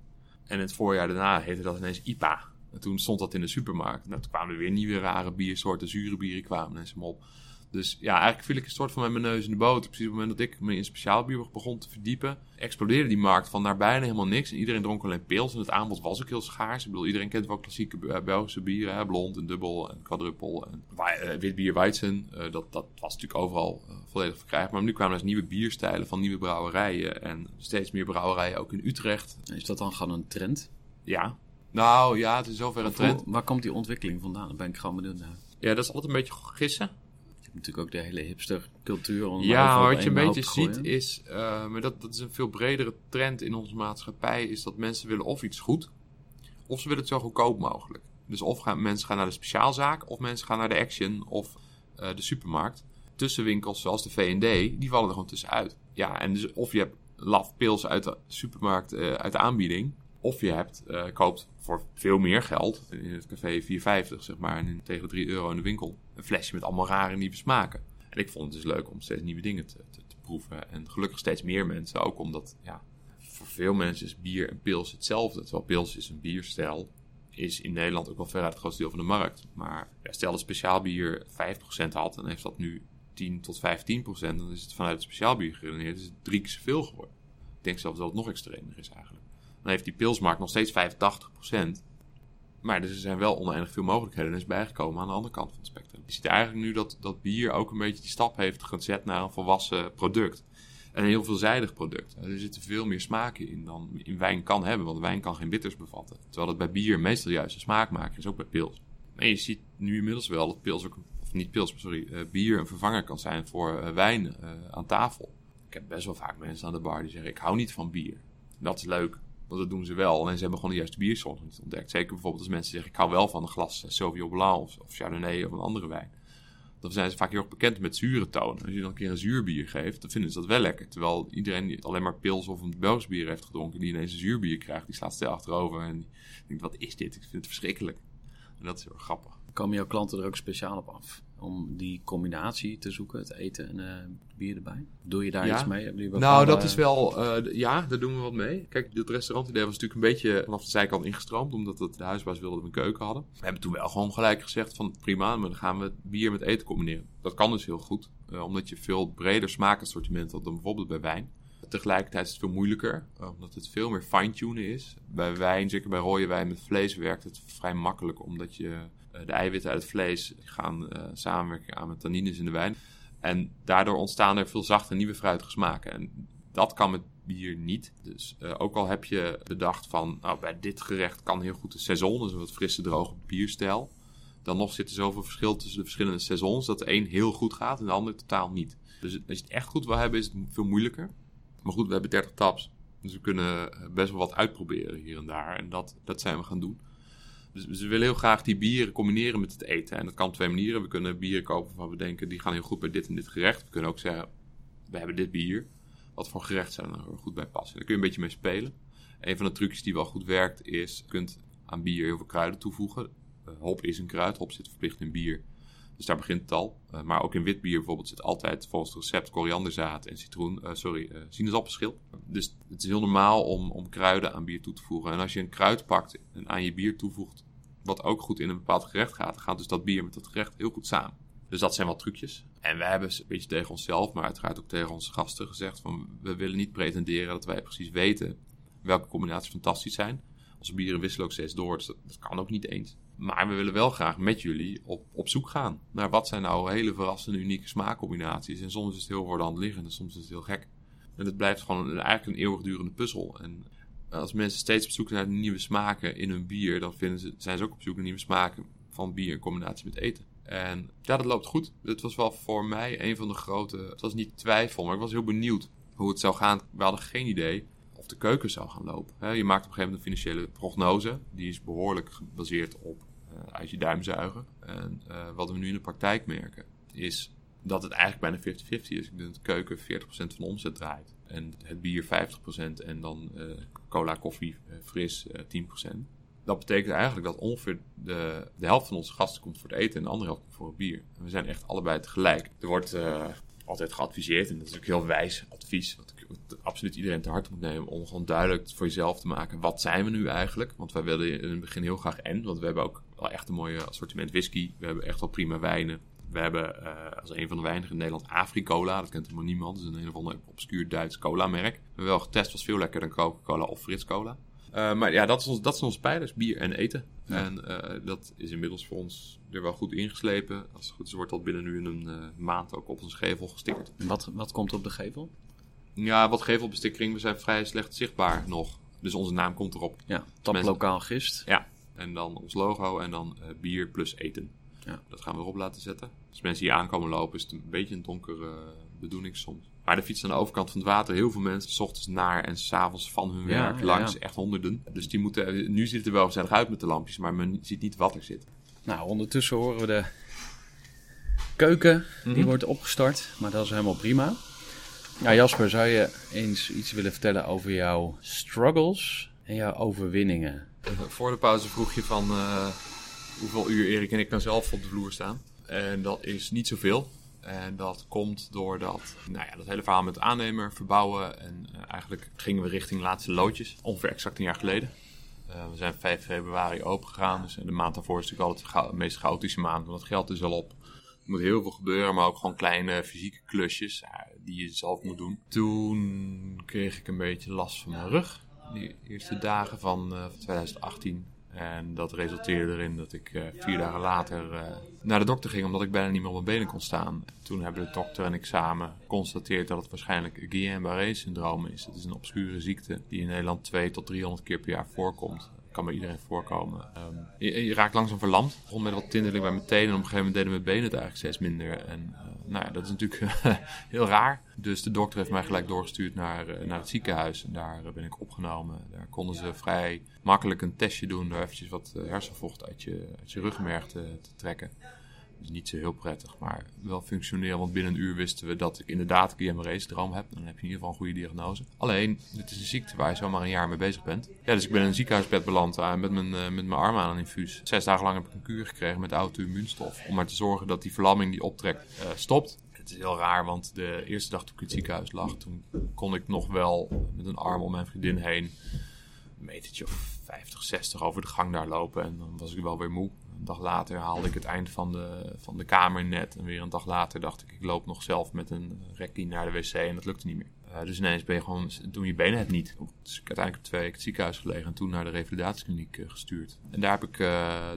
En het voorjaar daarna heette dat ineens IPA. En toen stond dat in de supermarkt. Nou, toen kwamen er weer nieuwe rare biersoorten, zure bieren kwamen ineens op. Dus ja, eigenlijk viel ik een soort van met mijn neus in de boter. Precies op het moment dat ik me in speciaalbier begon te verdiepen, explodeerde die markt van naar bijna helemaal niks. En iedereen dronk alleen pils en het aanbod was ook heel schaars. Ik bedoel, iedereen kent wel klassieke Belgische bieren, hè? blond en dubbel en quadruppel. En uh, wit bier, Weizen, uh, dat, dat was natuurlijk overal uh, volledig verkrijgbaar. Maar nu kwamen er dus nieuwe bierstijlen van nieuwe brouwerijen en steeds meer brouwerijen ook in Utrecht. Is dat dan gewoon een trend? Ja. Nou ja, het is zover een trend. Waar komt die ontwikkeling vandaan? Daar ben ik gewoon benieuwd naar. Ja, dat is altijd een beetje gissen natuurlijk ook de hele hipstercultuur. Ja, wat je een beetje ziet is, uh, maar dat, dat is een veel bredere trend in onze maatschappij, is dat mensen willen of iets goed, of ze willen het zo goedkoop mogelijk. Dus of gaan, mensen gaan naar de speciaalzaak, of mensen gaan naar de Action of uh, de supermarkt. Tussenwinkels zoals de V&D, die vallen er gewoon tussenuit. Ja, en dus of je hebt laf pils uit de supermarkt, uh, uit de aanbieding, of je hebt, uh, koopt voor veel meer geld, in het café 4,50 zeg maar, en tegen 3 euro in de winkel, een flesje met allemaal rare nieuwe smaken. En ik vond het dus leuk om steeds nieuwe dingen te, te, te proeven. En gelukkig steeds meer mensen, ook omdat, ja, voor veel mensen is bier en pils hetzelfde. Terwijl pils is een bierstijl, is in Nederland ook wel veruit het grootste deel van de markt. Maar ja, stel dat speciaal bier 5% had, dan heeft dat nu 10 tot 15%. Dan is het vanuit het speciaal bier geredeneerd, is het drie keer zoveel geworden. Ik denk zelfs dat het nog extremer is eigenlijk. Dan heeft die pilsmarkt nog steeds 85%. Maar er zijn wel oneindig veel mogelijkheden en is bijgekomen aan de andere kant van het spectrum. Je ziet eigenlijk nu dat, dat bier ook een beetje die stap heeft gezet naar een volwassen product. En een heel veelzijdig product. Er zitten veel meer smaken in dan in wijn kan hebben, want wijn kan geen bitters bevatten. Terwijl het bij bier meestal juist een smaakmaker is, ook bij pils. En je ziet nu inmiddels wel dat pils ook, of niet pils, maar sorry, uh, bier een vervanger kan zijn voor uh, wijn uh, aan tafel. Ik heb best wel vaak mensen aan de bar die zeggen: Ik hou niet van bier. Dat is leuk. Want dat doen ze wel. En ze hebben gewoon de juiste biersoort ontdekt. Zeker bijvoorbeeld als mensen zeggen, ik hou wel van een glas Sauvignon Blanc of, of Chardonnay of een andere wijn. Dan zijn ze vaak heel erg bekend met zure tonen. Als je dan een keer een zuurbier geeft, dan vinden ze dat wel lekker. Terwijl iedereen die alleen maar pils of een Belgisch bier heeft gedronken, die ineens een zuurbier krijgt, die slaat stil achterover en denkt, wat is dit? Ik vind het verschrikkelijk. En dat is heel grappig. Komen jouw klanten er ook speciaal op af? Om die combinatie te zoeken, het eten en uh, bier erbij? Doe je daar ja. iets mee? nou, dat is wel... Uh, ja, daar doen we wat mee. Kijk, dit restaurantidee was natuurlijk een beetje vanaf de zijkant ingestroomd. Omdat het, de huisbaas wilde dat we een keuken hadden. We hebben toen wel gewoon gelijk gezegd van prima, maar dan gaan we bier met eten combineren. Dat kan dus heel goed. Omdat je veel breder smaakassortiment had dan bijvoorbeeld bij wijn. Tegelijkertijd is het veel moeilijker, omdat het veel meer fine-tunen is. Bij wijn, zeker bij rode wijn met vlees, werkt het vrij makkelijk, omdat je de eiwitten uit het vlees gaan uh, samenwerken aan met tannines in de wijn. En daardoor ontstaan er veel zachte nieuwe fruitige smaken. En dat kan met bier niet. Dus uh, ook al heb je bedacht van, nou, bij dit gerecht kan heel goed de saison, dus een wat frisse, droge bierstijl. Dan nog zit er zoveel verschil tussen de verschillende saisons dat de een heel goed gaat en de ander totaal niet. Dus als je het echt goed wil hebben, is het veel moeilijker. Maar goed, we hebben 30 taps. Dus we kunnen best wel wat uitproberen hier en daar. En dat, dat zijn we gaan doen. We willen heel graag die bieren combineren met het eten. En dat kan op twee manieren. We kunnen bieren kopen waarvan we denken, die gaan heel goed bij dit en dit gerecht. We kunnen ook zeggen, we hebben dit bier. Wat voor gerecht zou er goed bij passen? Daar kun je een beetje mee spelen. Een van de trucjes die wel goed werkt is, je kunt aan bier heel veel kruiden toevoegen. Uh, hop is een kruid, hop zit verplicht in bier. Dus daar begint het al. Uh, maar ook in wit bier bijvoorbeeld zit altijd volgens het recept korianderzaad en citroen, uh, sorry, uh, sinaasappelschil. Dus het is heel normaal om, om kruiden aan bier toe te voegen. En als je een kruid pakt en aan je bier toevoegt, wat ook goed in een bepaald gerecht gaat, dan gaat dus dat bier met dat gerecht heel goed samen. Dus dat zijn wel trucjes. En wij hebben een beetje tegen onszelf, maar uiteraard ook tegen onze gasten gezegd van we willen niet pretenderen dat wij precies weten welke combinaties fantastisch zijn. Onze bieren wisselen ook steeds door, dus dat kan ook niet eens. Maar we willen wel graag met jullie op, op zoek gaan naar wat zijn nou hele verrassende, unieke smaakcombinaties. En soms is het heel voor de hand liggend en soms is het heel gek. En het blijft gewoon eigenlijk een eeuwigdurende puzzel. En als mensen steeds op zoek zijn naar nieuwe smaken in hun bier, dan vinden ze, zijn ze ook op zoek naar nieuwe smaken van bier in combinatie met eten. En ja, dat loopt goed. Het was wel voor mij een van de grote. Het was niet twijfel, maar ik was heel benieuwd hoe het zou gaan. We hadden geen idee de keuken zou gaan lopen. Je maakt op een gegeven moment een financiële prognose. Die is behoorlijk gebaseerd op uit je duim zuigen. En uh, wat we nu in de praktijk merken, is dat het eigenlijk bijna 50-50 is. Ik denk dat de keuken 40% van de omzet draait. En het bier 50% en dan uh, cola, koffie, fris 10%. Dat betekent eigenlijk dat ongeveer de, de helft van onze gasten komt voor het eten en de andere helft komt voor het bier. En we zijn echt allebei tegelijk. Er wordt altijd geadviseerd, en dat is ook heel wijs advies, ik absoluut iedereen te harte moet nemen, om gewoon duidelijk voor jezelf te maken, wat zijn we nu eigenlijk? Want wij willen in het begin heel graag en, want we hebben ook wel echt een mooie assortiment whisky, we hebben echt wel prima wijnen. We hebben uh, als een van de weinigen in Nederland Africola. Dat kent helemaal niemand. Dat is een een of ander obscuur Duits cola-merk. We hebben wel getest, was veel lekkerder dan Coca-Cola of Frits Cola. Uh, maar ja, dat, is ons, dat zijn onze pijlers, bier en eten. Ja. En uh, dat is inmiddels voor ons er wel goed ingeslepen. Als het goed is, wordt dat binnen nu een uh, maand ook op onze gevel gestickerd. Wat, wat komt op de gevel? Ja, wat gevelbestikkering. We zijn vrij slecht zichtbaar nog. Dus onze naam komt erop. Ja, Mensen, lokaal gist. Ja, en dan ons logo en dan bier plus eten. Ja. Dat gaan we erop laten zetten. Als mensen hier aankomen lopen, is het een beetje een donkere bedoeling soms. Maar de fiets aan de overkant van het water, heel veel mensen, s ochtends naar en s'avonds van hun ja, werk langs, ja. echt honderden. Dus die moeten, nu ziet het er wel gezellig uit met de lampjes, maar men ziet niet wat er zit. Nou, ondertussen horen we de keuken, die mm -hmm. wordt opgestart, maar dat is helemaal prima. Nou Jasper, zou je eens iets willen vertellen over jouw struggles en jouw overwinningen? Voor de pauze vroeg je van uh, hoeveel uur Erik en ik kan zelf op de vloer staan. En dat is niet zoveel. En dat komt doordat, nou ja, dat hele verhaal met aannemer, verbouwen. En uh, eigenlijk gingen we richting laatste loodjes, ongeveer exact een jaar geleden. Uh, we zijn 5 februari open gegaan, dus de maand daarvoor is natuurlijk altijd de meest chaotische maand, want het geld is al op. Moet heel veel gebeuren, maar ook gewoon kleine fysieke klusjes die je zelf moet doen. Toen kreeg ik een beetje last van mijn rug. Die eerste dagen van, van 2018 en dat resulteerde erin dat ik uh, vier dagen later uh, naar de dokter ging, omdat ik bijna niet meer op mijn benen kon staan. Toen hebben de dokter en ik samen geconstateerd dat het waarschijnlijk Guillain-Barré syndroom is. Dat is een obscure ziekte die in Nederland 2 tot 300 keer per jaar voorkomt. Kan bij iedereen voorkomen. Um, je, raakt langzaam verlamd. Ik begon met wat tinteling bij mijn tenen en op een gegeven moment deden mijn benen het eigenlijk steeds minder. En uh, nou ja, dat is natuurlijk heel raar. Dus de dokter heeft mij gelijk doorgestuurd naar, uh, naar het ziekenhuis. En daar uh, ben ik opgenomen. Daar konden ze vrij makkelijk een testje doen. Door eventjes wat hersenvocht uit je, uit je ruggenmerg te, te trekken. Niet zo heel prettig, maar wel functioneel. Want binnen een uur wisten we dat ik inderdaad Guillain-Barré-syndroom heb. Dan heb je in ieder geval een goede diagnose. Alleen, dit is een ziekte waar je zomaar een jaar mee bezig bent. Ja, dus ik ben in een ziekenhuisbed beland uh, met, mijn, uh, met mijn arm aan een infuus. Zes dagen lang heb ik een kuur gekregen met auto-immuunstof. Om maar te zorgen dat die verlamming die optrekt uh, stopt. Het is heel raar, want de eerste dag toen ik in het ziekenhuis lag, toen kon ik nog wel met een arm om mijn vriendin heen een metertje of 50, 60 over de gang daar lopen. En dan was ik wel weer moe. Een dag later haalde ik het eind van de, van de kamer net. En weer een dag later dacht ik, ik loop nog zelf met een rekkie naar de wc en dat lukte niet meer. Uh, dus ineens ben je gewoon, doen je benen het niet. Dus ik uiteindelijk twee weken het ziekenhuis gelegen en toen naar de revalidatiekliniek uh, gestuurd. En daar heb, ik, uh,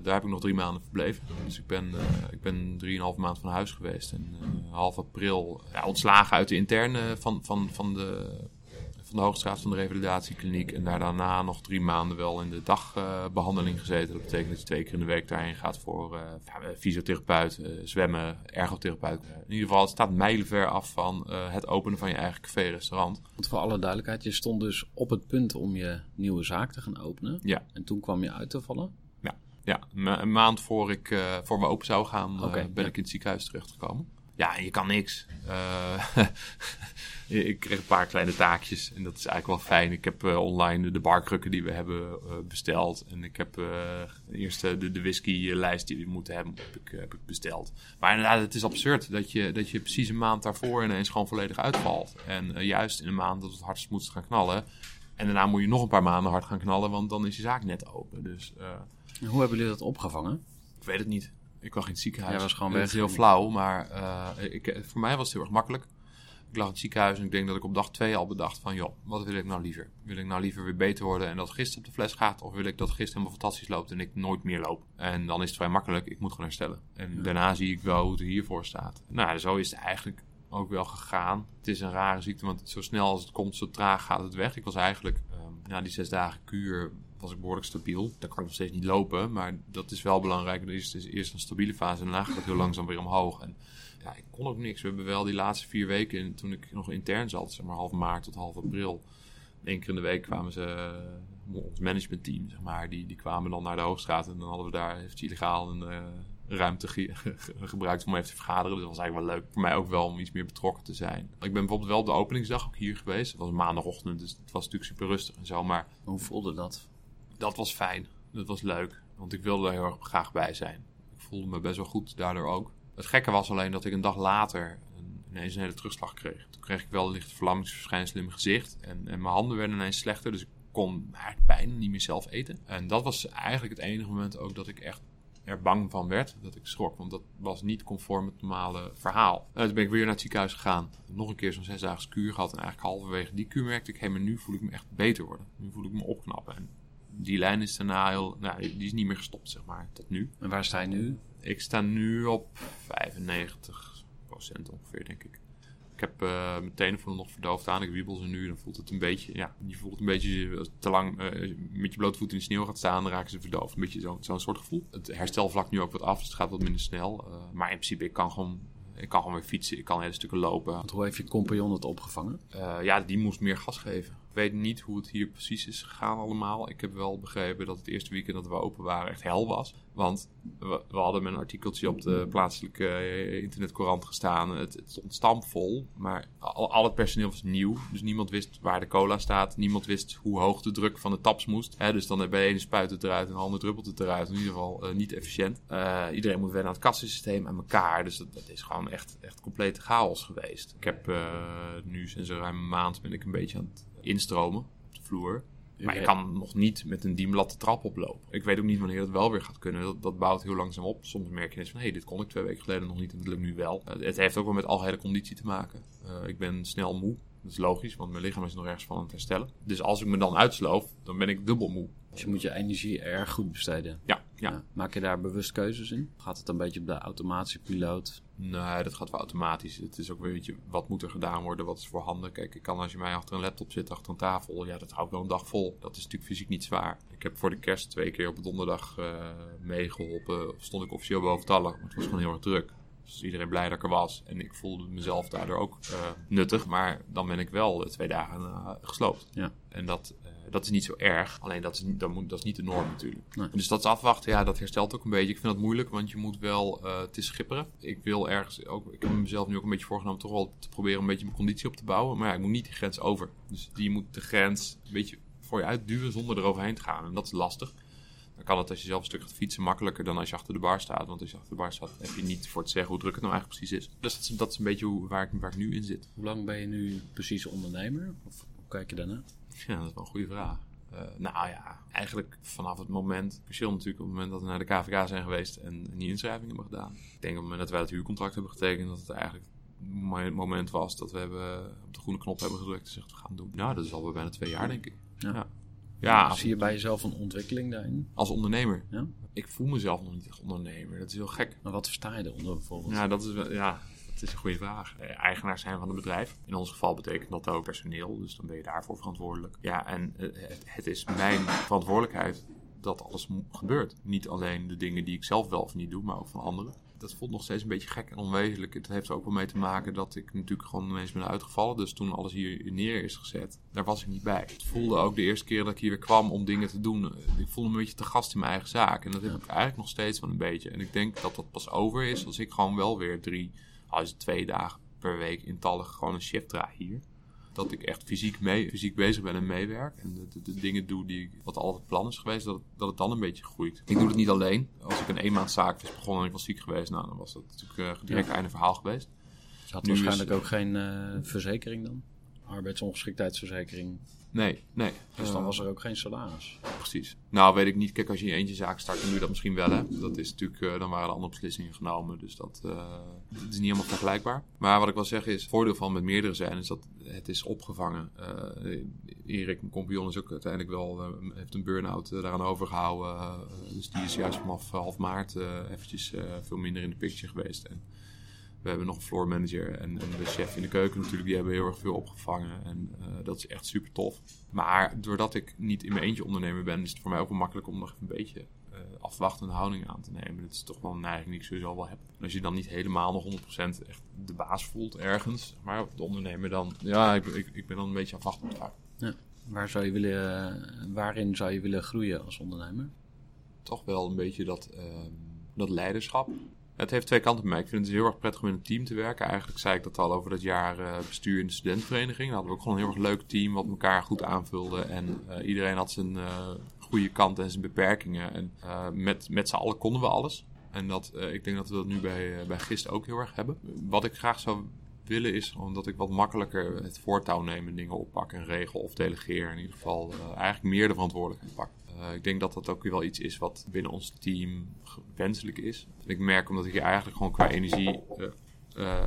daar heb ik nog drie maanden verbleven. Dus ik ben, ik ben drieënhalf maand van huis geweest. En half april ontslagen uit de interne van, van, van de van de Hoogstraat van de Revalidatiekliniek. En daar daarna nog drie maanden wel in de dagbehandeling gezeten. Dat betekent dat je twee keer in de week daarheen gaat voor uh, fysiotherapeut, uh, zwemmen, ergotherapeut. in ieder geval, het staat mijlenver af van het openen van je eigen café-restaurant. Want voor alle duidelijkheid, je stond dus op het punt om je nieuwe zaak te gaan openen. Ja. En toen kwam je uit te vallen. Ja, ja. een maand voor, ik, voor we open zou gaan, okay, ben ja. ik in het ziekenhuis terechtgekomen. Ja, je kan niks. ik kreeg een paar kleine taakjes en dat is eigenlijk wel fijn. Ik heb uh, online de barkrukken die we hebben uh, besteld. En ik heb uh, eerst de, de whiskylijst die we moeten hebben, heb ik, heb ik besteld. Maar inderdaad, het is absurd dat je, dat je precies een maand daarvoor ineens gewoon volledig uitvalt. En juist in een maand dat het hardst moet gaan knallen. En daarna moet je nog een paar maanden hard gaan knallen, want dan is je zaak net open. Dus, Hoe hebben jullie dat opgevangen? Ik weet het niet. Ik lag in het ziekenhuis. Jij was gewoon Het weg. is heel flauw, maar ik, voor mij was het heel erg makkelijk. Ik lag in het ziekenhuis en ik denk dat ik op dag 2 al bedacht van... joh, wat wil ik nou liever? Wil ik nou liever weer beter worden en dat gist op de fles gaat? Of wil ik dat gist helemaal fantastisch loopt en ik nooit meer loop? En dan is het vrij makkelijk, ik moet gewoon herstellen. En ja. daarna zie ik wel hoe het er hiervoor staat. Nou, zo is het eigenlijk ook wel gegaan. Het is een rare ziekte, want zo snel als het komt, zo traag gaat het weg. Ik was eigenlijk, um, na die zes dagen kuur, was ik behoorlijk stabiel. Dan kan ik nog steeds niet lopen, maar dat is wel belangrijk. Er is, is eerst een stabiele fase en daarna gaat het heel langzaam weer omhoog. En ja, ik kon ook niks. We hebben wel die laatste vier weken, toen ik nog intern zat, zeg maar half maart tot half april. Eén keer in de week kwamen ze, ons managementteam, zeg maar, die, die kwamen dan naar de Hoogstraat. En dan hadden we daar eventjes illegaal een uh, ruimte ge gebruikt om even te vergaderen. Dus dat was eigenlijk wel leuk. Voor mij ook wel om iets meer betrokken te zijn. Ik ben bijvoorbeeld wel op de openingsdag ook hier geweest. Het was maandagochtend, dus het was natuurlijk super rustig en zo. Maar hoe voelde dat? Dat was fijn. Dat was leuk. Want ik wilde er heel erg graag bij zijn. Ik voelde me best wel goed daardoor ook. Het gekke was alleen dat ik een dag later ineens een hele terugslag kreeg. Toen kreeg ik wel licht verlammingsverschijnselen in mijn gezicht. En, mijn handen werden ineens slechter. Dus ik kon eigenlijk bijna niet meer zelf eten. En dat was eigenlijk het enige moment ook dat ik echt er bang van werd. Dat ik schrok. Want dat was niet conform het normale verhaal. Toen ben ik weer naar het ziekenhuis gegaan. Nog een keer zo'n zesdaagse kuur gehad. En eigenlijk halverwege die kuur merkte ik... Hé, maar nu voel ik me echt beter worden. Nu voel ik me opknappen. En die lijn is daarna heel... Nou, die is niet meer gestopt, zeg maar. Tot nu. En waar sta je nu? Ik sta nu op 95% ongeveer, denk ik. Ik heb uh, mijn tenen voelen nog verdoofd aan. Ik wiebel ze nu. Dan voelt het een beetje, ja, je voelt het een beetje te lang uh, met je blote voet in de sneeuw gaat staan. Dan raken ze verdoofd. Een beetje zo'n zo soort gevoel. Het herstel vlak nu ook wat af, dus het gaat wat minder snel. Uh, maar in principe, ik kan gewoon ik kan gewoon weer fietsen, ik kan hele stukken lopen. Want hoe heeft je compagnon het opgevangen? Ja, die moest meer gas geven. Weet niet hoe het hier precies is gegaan allemaal. Ik heb wel begrepen dat het eerste weekend dat we open waren echt hel was. Want we, we hadden een artikeltje op de plaatselijke uh, internetcourant gestaan. Het, het stond stampvol, maar al, het personeel was nieuw. Dus niemand wist waar de cola staat. Niemand wist hoe hoog de druk van de taps moest. Hè, dus dan bij de ene spuit het eruit en de andere druppelt het eruit. In ieder geval uh, niet efficiënt. Uh, iedereen moet wennen aan het kassensysteem en elkaar. Dus dat, is gewoon echt, echt complete chaos geweest. Ik heb nu sinds ruim een maand ben ik een beetje aan het instromen op de vloer. Maar je kan nog niet met een diemlat de trap oplopen. Ik weet ook niet wanneer het wel weer gaat kunnen. Dat, dat bouwt heel langzaam op. Soms merk je eens van, hé, hey, dit kon ik twee weken geleden nog niet en het lukt nu wel. Uh, het heeft ook wel met algehele conditie te maken. Uh, ik ben snel moe. Dat is logisch, want mijn lichaam is nog ergens van aan het herstellen. Dus als ik me dan uitsloof, dan ben ik dubbel moe. Dus je moet je energie erg goed besteden. Ja, ja. ja. Maak je daar bewust keuzes in? Gaat het een beetje op de automatische piloot? Nee, dat gaat wel automatisch. Het is ook weer, weet je, wat moet er gedaan worden, wat is voorhanden. Kijk, ik kan als je mij achter een laptop zit, achter een tafel, ja, dat hou ik wel een dag vol. Dat is natuurlijk fysiek niet zwaar. Ik heb voor de kerst twee keer op donderdag uh, meegeholpen. Stond ik officieel boven tallen, maar het was gewoon heel erg druk. Dus iedereen blij dat ik er was. En ik voelde mezelf daardoor ook uh, nuttig. Maar dan ben ik wel twee dagen uh, gesloopt. Ja. En dat, uh, dat is niet zo erg. Alleen dat is, dat, moet, dat is niet de norm natuurlijk. Nee. Dus dat is afwachten. Ja, dat herstelt ook een beetje. Ik vind dat moeilijk, want je moet wel... het is schipperen. Ik wil ergens ook... Ik heb mezelf nu ook een beetje voorgenomen... toch wel te proberen een beetje mijn conditie op te bouwen. Maar ja, ik moet niet die grens over. Dus die moet de grens een beetje voor je uitduwen zonder eroverheen te gaan. En dat is lastig. Kan het als je zelf een stuk gaat fietsen makkelijker dan als je achter de bar staat. Want als je achter de bar staat, heb je niet voor te zeggen hoe druk het nou eigenlijk precies is. Dus dat is, dat is een beetje hoe, waar, ik, waar ik nu in zit. Hoe lang ben je nu precies ondernemer? Of hoe kijk je daarna? Ja, dat is wel een goede vraag. Uh, nou ja, eigenlijk vanaf het moment, officieel natuurlijk op het moment dat we naar de KVK zijn geweest en die inschrijving hebben gedaan. Ik denk op het moment dat wij het huurcontract hebben getekend, dat het eigenlijk het moment was dat we hebben op de groene knop hebben gedrukt en gezegd we gaan het doen. Nou, dat is alweer bijna twee jaar denk ik. Ja. ja. Ja, zie je bij jezelf een ontwikkeling daarin? Als ondernemer? Ja. Ik voel mezelf nog niet echt ondernemer. Dat is heel gek. Maar wat versta je eronder bijvoorbeeld? Ja, dat is, ja, dat is een goede vraag. Eigenaar zijn van een bedrijf. In ons geval betekent dat ook personeel. Dus dan ben je daarvoor verantwoordelijk. Ja, en het, het is mijn verantwoordelijkheid dat alles gebeurt. Niet alleen de dingen die ik zelf wel of niet doe, maar ook van anderen dat voelt nog steeds een beetje gek en onwezenlijk. Het heeft er ook wel mee te maken dat ik natuurlijk gewoon ineens ben uitgevallen. Dus toen alles hier neer is gezet, daar was ik niet bij. Het voelde ook de eerste keer dat ik hier weer kwam om dingen te doen. Ik voelde me een beetje te gast in mijn eigen zaak. En dat heb ik eigenlijk nog steeds wel een beetje. En ik denk dat dat pas over is als ik gewoon wel weer drie, als twee dagen per week in tallig gewoon een shift draai hier. Dat ik echt fysiek, mee, fysiek bezig ben en meewerk. En de, de, de dingen doe die wat altijd plan is geweest, dat, het- dat het dan een beetje groeit. Ik doe het niet alleen. Als ik een eenmaandzaak was begonnen en ik was ziek geweest, nou, dan was dat natuurlijk eh, direct Ja. einde verhaal geweest. Je had Nu is- waarschijnlijk ook geen eh, verzekering dan? Arbeidsongeschiktheidsverzekering. Nee, nee. Dus dan was er ook geen salaris. Precies. Nou, weet ik niet. Kijk, als je in je eentje zaak start, dan doe je dat misschien wel. Hè. Dat is natuurlijk, eh, dan waren er andere beslissingen genomen. Dus dat, eh, is niet helemaal vergelijkbaar. Maar wat ik wil zeggen is, het voordeel van met meerdere zijn, is dat het is opgevangen. Eh Erik, mijn compagnon, is ook uiteindelijk wel, heeft een burn-out daaraan overgehouden. Eh, dus die is juist vanaf half maart eventjes veel minder in de picture geweest. En we hebben nog een floor manager en, en de chef in de keuken natuurlijk. Die hebben heel erg veel opgevangen. En eh, dat is echt super tof. Maar doordat ik niet in mijn eentje ondernemer ben, is het voor mij ook wel makkelijk om nog een beetje eh, afwachtende houding aan te nemen. Dat is toch wel een neiging die ik sowieso wel heb. En als je dan niet helemaal nog 100% echt de baas voelt ergens, maar de ondernemer dan, ja, ik, ik, ik ben dan een beetje afwachtend vaak. Waar zou je willen, waarin zou je willen groeien als ondernemer? toch wel een beetje dat, ehm, dat leiderschap. Het heeft twee kanten bij mij. Ik vind het heel erg prettig om in een team te werken. Eigenlijk zei ik dat al over dat jaar eh, bestuur in de studentenvereniging. Dan hadden we ook gewoon een heel erg leuk team wat elkaar goed aanvulde. En eh, iedereen had zijn eh, goede kanten en zijn beperkingen. En met, met z'n allen konden we alles. En dat, ik denk dat we dat nu bij, bij Gist ook heel erg hebben. Wat ik graag zou willen is gewoon dat ik wat makkelijker het voortouw neem en dingen oppak en regel of delegeer. In ieder geval eh, eigenlijk meer de verantwoordelijkheid pak. Eh, ik denk dat dat ook wel iets is wat binnen ons team wenselijk is. Ik merk omdat ik hier eigenlijk gewoon qua energie eh,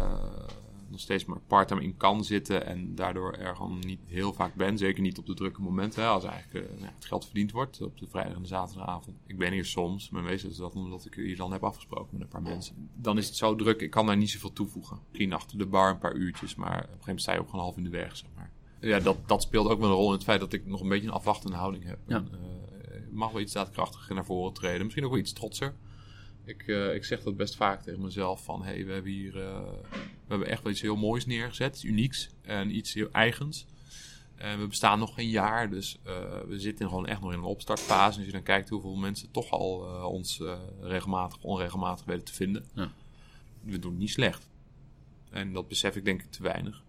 nog steeds maar part-time in kan zitten. En daardoor er gewoon niet heel vaak ben. Zeker niet op de drukke momenten. hè, Als eigenlijk eh, nou het geld verdiend wordt op de vrijdag en de zaterdagavond. Ik ben hier soms, maar meestal is dat omdat ik hier dan heb afgesproken met een paar mensen. Dan is het zo druk, ik kan daar niet zoveel toevoegen. Misschien achter de bar een paar uurtjes, maar op een gegeven moment sta je ook gewoon half in de weg, zeg maar. Ja, dat, dat speelt ook wel een rol in het feit dat ik nog een beetje een afwachtende houding heb. Ja. En, eh, mag wel iets daadkrachtiger naar voren treden. Misschien ook wel iets trotser. Ik, eh, ik zeg dat best vaak tegen mezelf van... hé, hey, we hebben hier hebben echt wel iets heel moois neergezet. Iets unieks en iets heel eigens. En we bestaan nog geen jaar, dus eh, we zitten gewoon echt nog in een opstartfase. En als je dan kijkt hoeveel mensen toch al eh, ons eh, regelmatig of onregelmatig weten te vinden. Ja. We doen het niet slecht. En dat besef ik denk ik te weinig.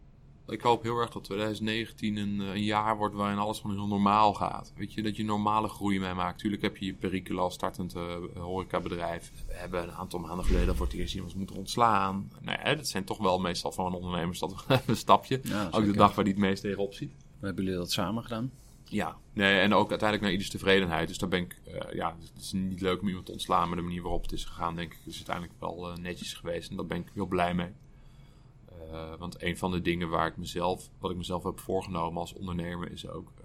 Ik hoop heel erg dat 2019 een, eh, een jaar wordt waarin alles gewoon heel normaal gaat. Weet je, dat je normale groei meemaakt. Tuurlijk heb je je perikelen als startend eh, horecabedrijf. We hebben een aantal maanden geleden voor het eerst iemand moeten ontslaan. Nou ja, dat zijn toch wel meestal van ondernemers dat een stapje. Ja, ook de dag waar die het meest tegenop ziet. Hebben jullie dat samen gedaan? Ja, nee, en ook uiteindelijk naar ieders tevredenheid. Dus daar ben ik, eh, ja, het is niet leuk om iemand te ontslaan, maar de manier waarop het is gegaan, denk ik, is uiteindelijk wel netjes geweest. En daar ben ik heel blij mee. Eh, want een van de dingen waar ik mezelf, wat ik mezelf heb voorgenomen als ondernemer, is ook, eh,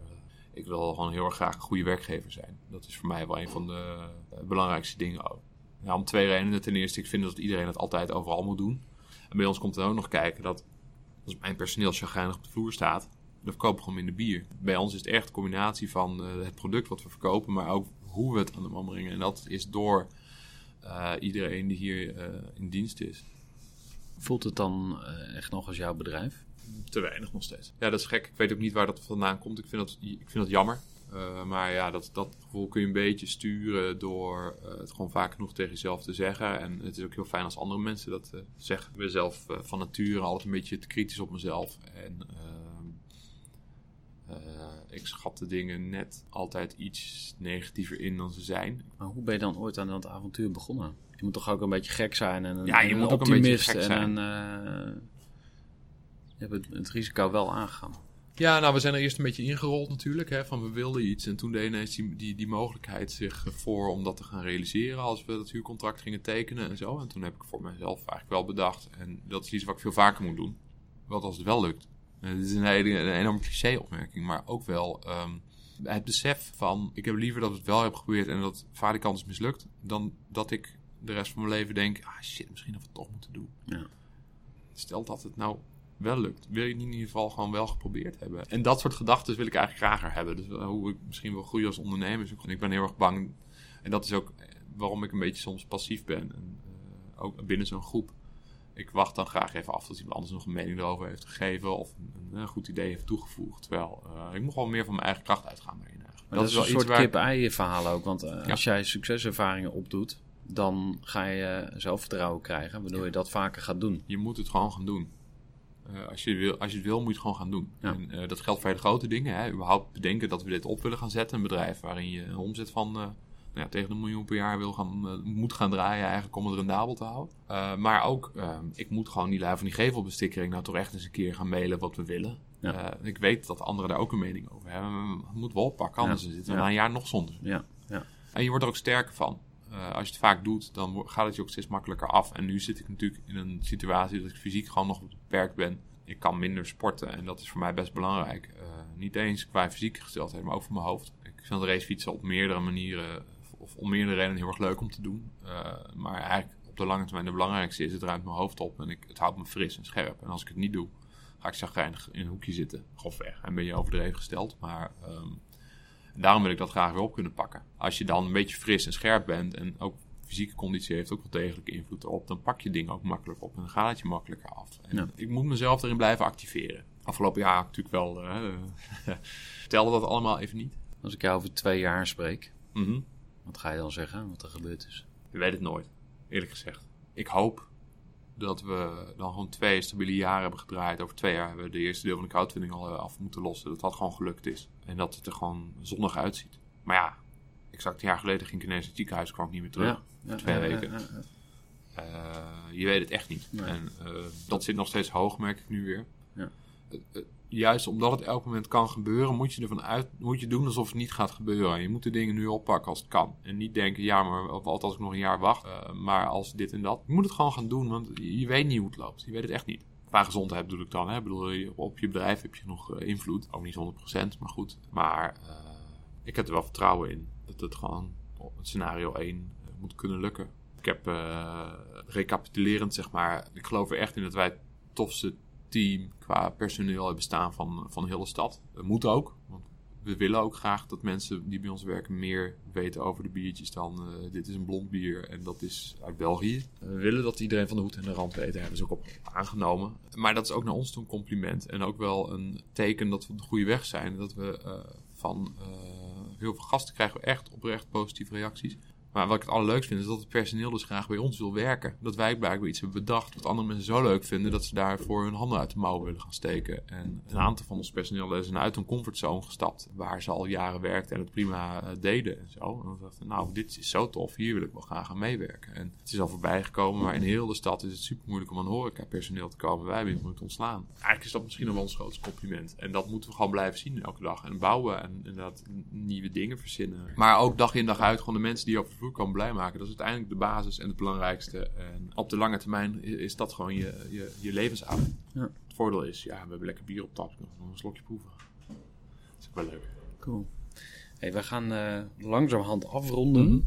ik wil gewoon heel erg graag een goede werkgever zijn. Dat is voor mij wel een van de eh, belangrijkste dingen ook. Om twee redenen. Ten eerste, ik vind dat iedereen het altijd overal moet doen. En bij ons komt er ook nog kijken dat als mijn personeel chagrijnig op de vloer staat, dan verkopen we gewoon minder bier. Bij ons is het echt een combinatie van het product wat we verkopen, maar ook hoe we het aan de man brengen. En dat is door iedereen die hier in dienst is. Voelt het dan eh, echt nog als jouw bedrijf? Te weinig nog steeds. Ja, dat is gek. Ik weet ook niet waar dat vandaan komt. Ik vind dat, ik vind dat jammer. Eh, maar ja, dat, dat gevoel kun je een beetje sturen door eh, het gewoon vaak genoeg tegen jezelf te zeggen. En het is ook heel fijn als andere mensen dat zeggen. Ik ben zelf van nature altijd een beetje te kritisch op mezelf. En ehm, eh, ik schat de dingen net altijd iets negatiever in dan ze zijn. Maar hoe ben je dan ooit aan dat avontuur begonnen? Je moet toch ook een beetje gek zijn en een, Ja, je en moet ook een beetje optimist gek en zijn. een, eh, je hebt het, het risico wel aangegaan. Ja, nou, we zijn er eerst een beetje ingerold natuurlijk. Hè, van we wilden iets. En toen deed ineens die, die, die mogelijkheid zich voor om dat te gaan realiseren. Als we dat huurcontract gingen tekenen en zo. En toen heb ik voor mezelf eigenlijk wel bedacht. En dat is iets wat ik veel vaker moet doen. Wat als het wel lukt. En dit is een, hele, een enorme cliché-opmerking. Maar ook wel ehm, het besef van... Ik heb liever dat we het wel hebben geprobeerd en dat het valikant is mislukt. Dan dat ik de rest van mijn leven denk... Ah shit, misschien hadden we het toch moeten doen. Ja. Stel dat het nou wel lukt. Wil je het in ieder geval gewoon wel geprobeerd hebben? En dat soort gedachten wil ik eigenlijk grager hebben. Dus wel hoe ik misschien wel groei als ondernemer. En ik ben heel erg bang. En dat is ook waarom ik een beetje soms passief ben. En, eh, ook binnen zo'n groep. Ik wacht dan graag even af tot iemand anders nog een mening erover heeft gegeven. Of een, een goed idee heeft toegevoegd. Terwijl eh, ik moet gewoon meer van mijn eigen kracht uitgaan daarin. Maar dat, is een soort waar ik- kip-ei verhaal ook. Want eh, Ja. als jij succeservaringen opdoet, dan ga je zelfvertrouwen krijgen. Waardoor Ja. je dat vaker gaat doen. Je moet het gewoon gaan doen. Eh, als, je wil, als je het wil, moet je het gewoon gaan doen. Ja. En, eh, dat geldt voor hele grote dingen. Hè. Überhaupt bedenken dat we dit op willen gaan zetten. Een bedrijf waarin je een omzet van eh, nou ja, tegen een miljoen per jaar wil gaan, moet gaan draaien eigenlijk om het rendabel te houden. Maar ook, ik moet gewoon die lui van die gevelbestikkering nou toch echt eens een keer gaan mailen wat we willen. Ja. Ik weet dat anderen daar ook een mening over hebben. We moeten wel oppakken, anders zitten we na een jaar nog zonder. Ja, ja. En je wordt er ook sterker van. Eh, als je het vaak doet, dan gaat het je ook steeds makkelijker af. En nu zit ik natuurlijk in een situatie dat ik fysiek gewoon nog beperkt ben. Ik kan minder sporten en dat is voor mij best belangrijk. Eh, niet eens qua fysieke gesteldheid, maar ook voor mijn hoofd. Ik vind racefietsen op meerdere manieren, of om meerdere redenen heel erg leuk om te doen. Eh, maar eigenlijk op de lange termijn de belangrijkste is, het ruimt mijn hoofd op en ik, het houdt me fris en scherp. En als ik het niet doe, ga ik chagrijnig in een hoekje zitten, grofweg. En ben je overdreven gesteld, maar... ehm, daarom wil ik dat graag weer op kunnen pakken. Als je dan een beetje fris en scherp bent en ook fysieke conditie heeft ook wel degelijk invloed erop, dan pak je dingen ook makkelijk op en dan gaat het je makkelijker af. En Ja. Ik moet mezelf erin blijven activeren. Afgelopen jaar natuurlijk wel. eh, telde dat allemaal even niet. Als ik jou over twee jaar spreek, Mhm. wat ga je dan zeggen wat er gebeurd is? Je weet het nooit, eerlijk gezegd. Ik hoop dat we dan gewoon twee stabiele jaren hebben gedraaid. Over twee jaar hebben we de eerste deel van de crowdfunding al eh, af moeten lossen. Dat dat gewoon gelukt is. En dat het er gewoon zonnig uitziet. Maar ja, exact een jaar geleden ging ik ineens het ziekenhuis, kwam ik niet meer terug. ja, twee ja, weken. ja. Eh, je weet het echt niet. Nee. En eh, dat zit nog steeds hoog, merk ik nu weer. Ja. Eh, juist omdat het elk moment kan gebeuren, moet je ervan uit, moet je doen alsof het niet gaat gebeuren. Je moet de dingen nu oppakken als het kan. En niet denken, ja, maar wat als ik nog een jaar wacht, maar als dit en dat. Je moet het gewoon gaan doen, want je weet niet hoe het loopt. Je weet het echt niet. Qua gezondheid bedoel ik dan. Hè? Ik bedoel, op je bedrijf heb je nog eh, invloed. Ook niet 100%, maar goed. Maar eh, ik heb er wel vertrouwen in dat het gewoon scenario 1 eh, moet kunnen lukken. Ik heb recapitulerend, zeg maar, ik geloof er echt in dat wij het tofste team qua personeel hebben staan van, van de hele stad. Dat moet ook, want we willen ook graag dat mensen die bij ons werken meer weten over de biertjes dan eh, dit is een blond bier en dat is uit België. We willen dat iedereen van de hoed en de rand weet, daar hebben ze ook op aangenomen. Maar dat is ook naar ons toe een compliment en ook wel een teken dat we op de goede weg zijn. Dat we eh, van eh, heel veel gasten krijgen we echt oprecht positieve reacties. Maar wat ik het allerleukst vind, is dat het personeel dus graag bij ons wil werken. Dat wij blijkbaar iets hebben bedacht wat andere mensen zo leuk vinden dat ze daarvoor hun handen uit de mouwen willen gaan steken. En een aantal van ons personeel is uit hun comfortzone gestapt, waar ze al jaren werkten en het prima eh, deden en zo. En dan dachten we, nou, dit is zo tof, hier wil ik wel graag aan meewerken. En het is al voorbij gekomen, maar in heel de stad is het super moeilijk om aan horeca-personeel te komen. Wij hebben moeten ontslaan. Eigenlijk is dat misschien wel ons grootste compliment. En dat moeten we gewoon blijven zien elke dag. En bouwen en inderdaad nieuwe dingen verzinnen. Maar ook dag in dag uit gewoon de mensen die over de vloer komen blij maken. Dat is uiteindelijk de basis en het belangrijkste. En op de lange termijn is dat gewoon je, je, je levensavond. Ja. Het voordeel is, ja, we hebben lekker bier op tap. Nog een slokje proeven. Dat is ook wel leuk. Cool. Hey, we gaan eh, langzamerhand afronden. Mhm.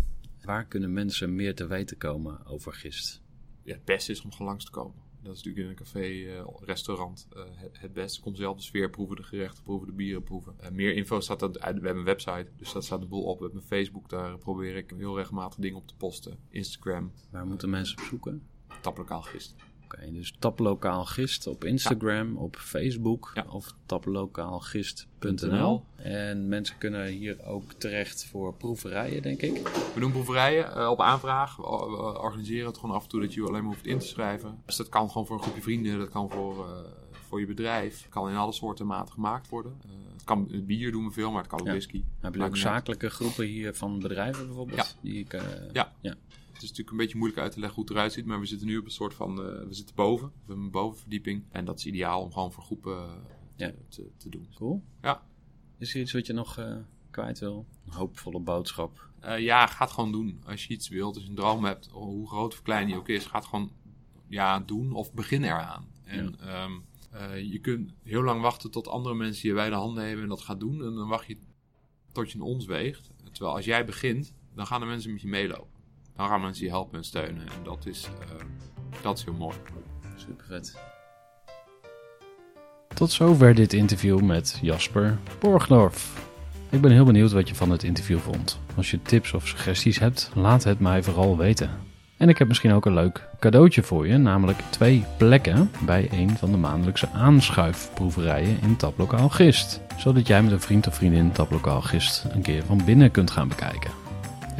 Waar kunnen mensen meer te weten komen over gist? ja, het beste is om gewoon langs te komen. Dat is natuurlijk in een café, eh, restaurant eh, het, het beste. Kom zelf de sfeer proeven, de gerechten proeven, de bieren proeven. Eh, meer info staat er, uit- we hebben een website, dus dat staat de boel op. We hebben een Facebook, daar probeer ik heel regelmatig dingen op te posten. Instagram, Waar moeten mensen op zoeken? taplokaal gist. Dus taplokaal gist op Instagram, op Facebook Ja. of taplokaalgist.nl. En mensen kunnen hier ook terecht voor proeverijen, denk ik. We doen proeverijen eh, op aanvraag. We, we organiseren het gewoon af en toe dat je je alleen maar hoeft in te schrijven. Dus dat kan gewoon voor een groepje vrienden, dat kan voor, eh, voor je bedrijf. Het kan in alle soorten en maten gemaakt worden. Eh, het kan het bier doen we veel, maar het kan ook Ja. whisky. Jullie Maakt ook uit. zakelijke groepen hier van bedrijven bijvoorbeeld? Die ik, Ja. ja. Het is natuurlijk een beetje moeilijk uit te leggen hoe het eruit ziet, maar we zitten nu op een soort van, eh, we zitten boven, we hebben een bovenverdieping. En dat is ideaal om gewoon voor groepen eh, Ja. te, te, doen. Cool. Ja. Is er iets wat je nog eh, kwijt wil? Een hoopvolle boodschap. Ja, ga het gewoon doen. Als je iets wilt, als je een droom hebt, hoe groot of klein die ook is, ga het gewoon ja, doen of begin eraan. En ehm, eh, je kunt heel lang wachten tot andere mensen je bij de handen hebben en dat gaat doen. En dan wacht je tot je een ons weegt. Terwijl als jij begint, dan gaan de mensen met je meelopen. Dan gaan mensen je helpen en steunen. En dat is, eh, dat is heel mooi. Super vet. Tot zover dit interview met Jasper Borgdorf. Ik ben heel benieuwd wat je van het interview vond. Als je tips of suggesties hebt, laat het mij vooral weten. En ik heb misschien ook een leuk cadeautje voor je, namelijk twee plekken bij een van de maandelijkse aanschuifproeverijen in Taplokaal Gist. Zodat jij met een vriend of vriendin Taplokaal Gist een keer van binnen kunt gaan bekijken.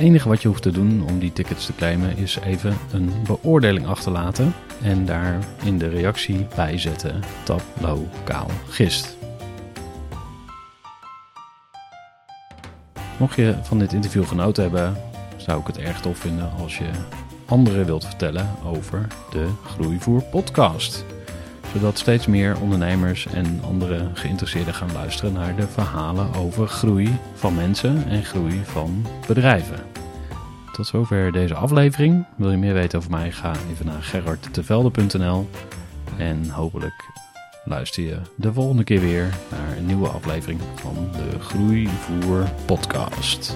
Enige wat je hoeft te doen om die tickets te claimen is even een beoordeling achterlaten en daar in de reactie bijzetten tap lokaal gist. Mocht je van dit interview genoten hebben, zou ik het erg tof vinden als je anderen wilt vertellen over de Groeivoer podcast. Zodat steeds meer ondernemers en andere geïnteresseerden gaan luisteren naar de verhalen over groei van mensen en groei van bedrijven. Tot zover deze aflevering. Wil je meer weten over mij? Ga even naar gerardtevelde.nl en hopelijk luister je de volgende keer weer naar een nieuwe aflevering van de Groeivoer podcast.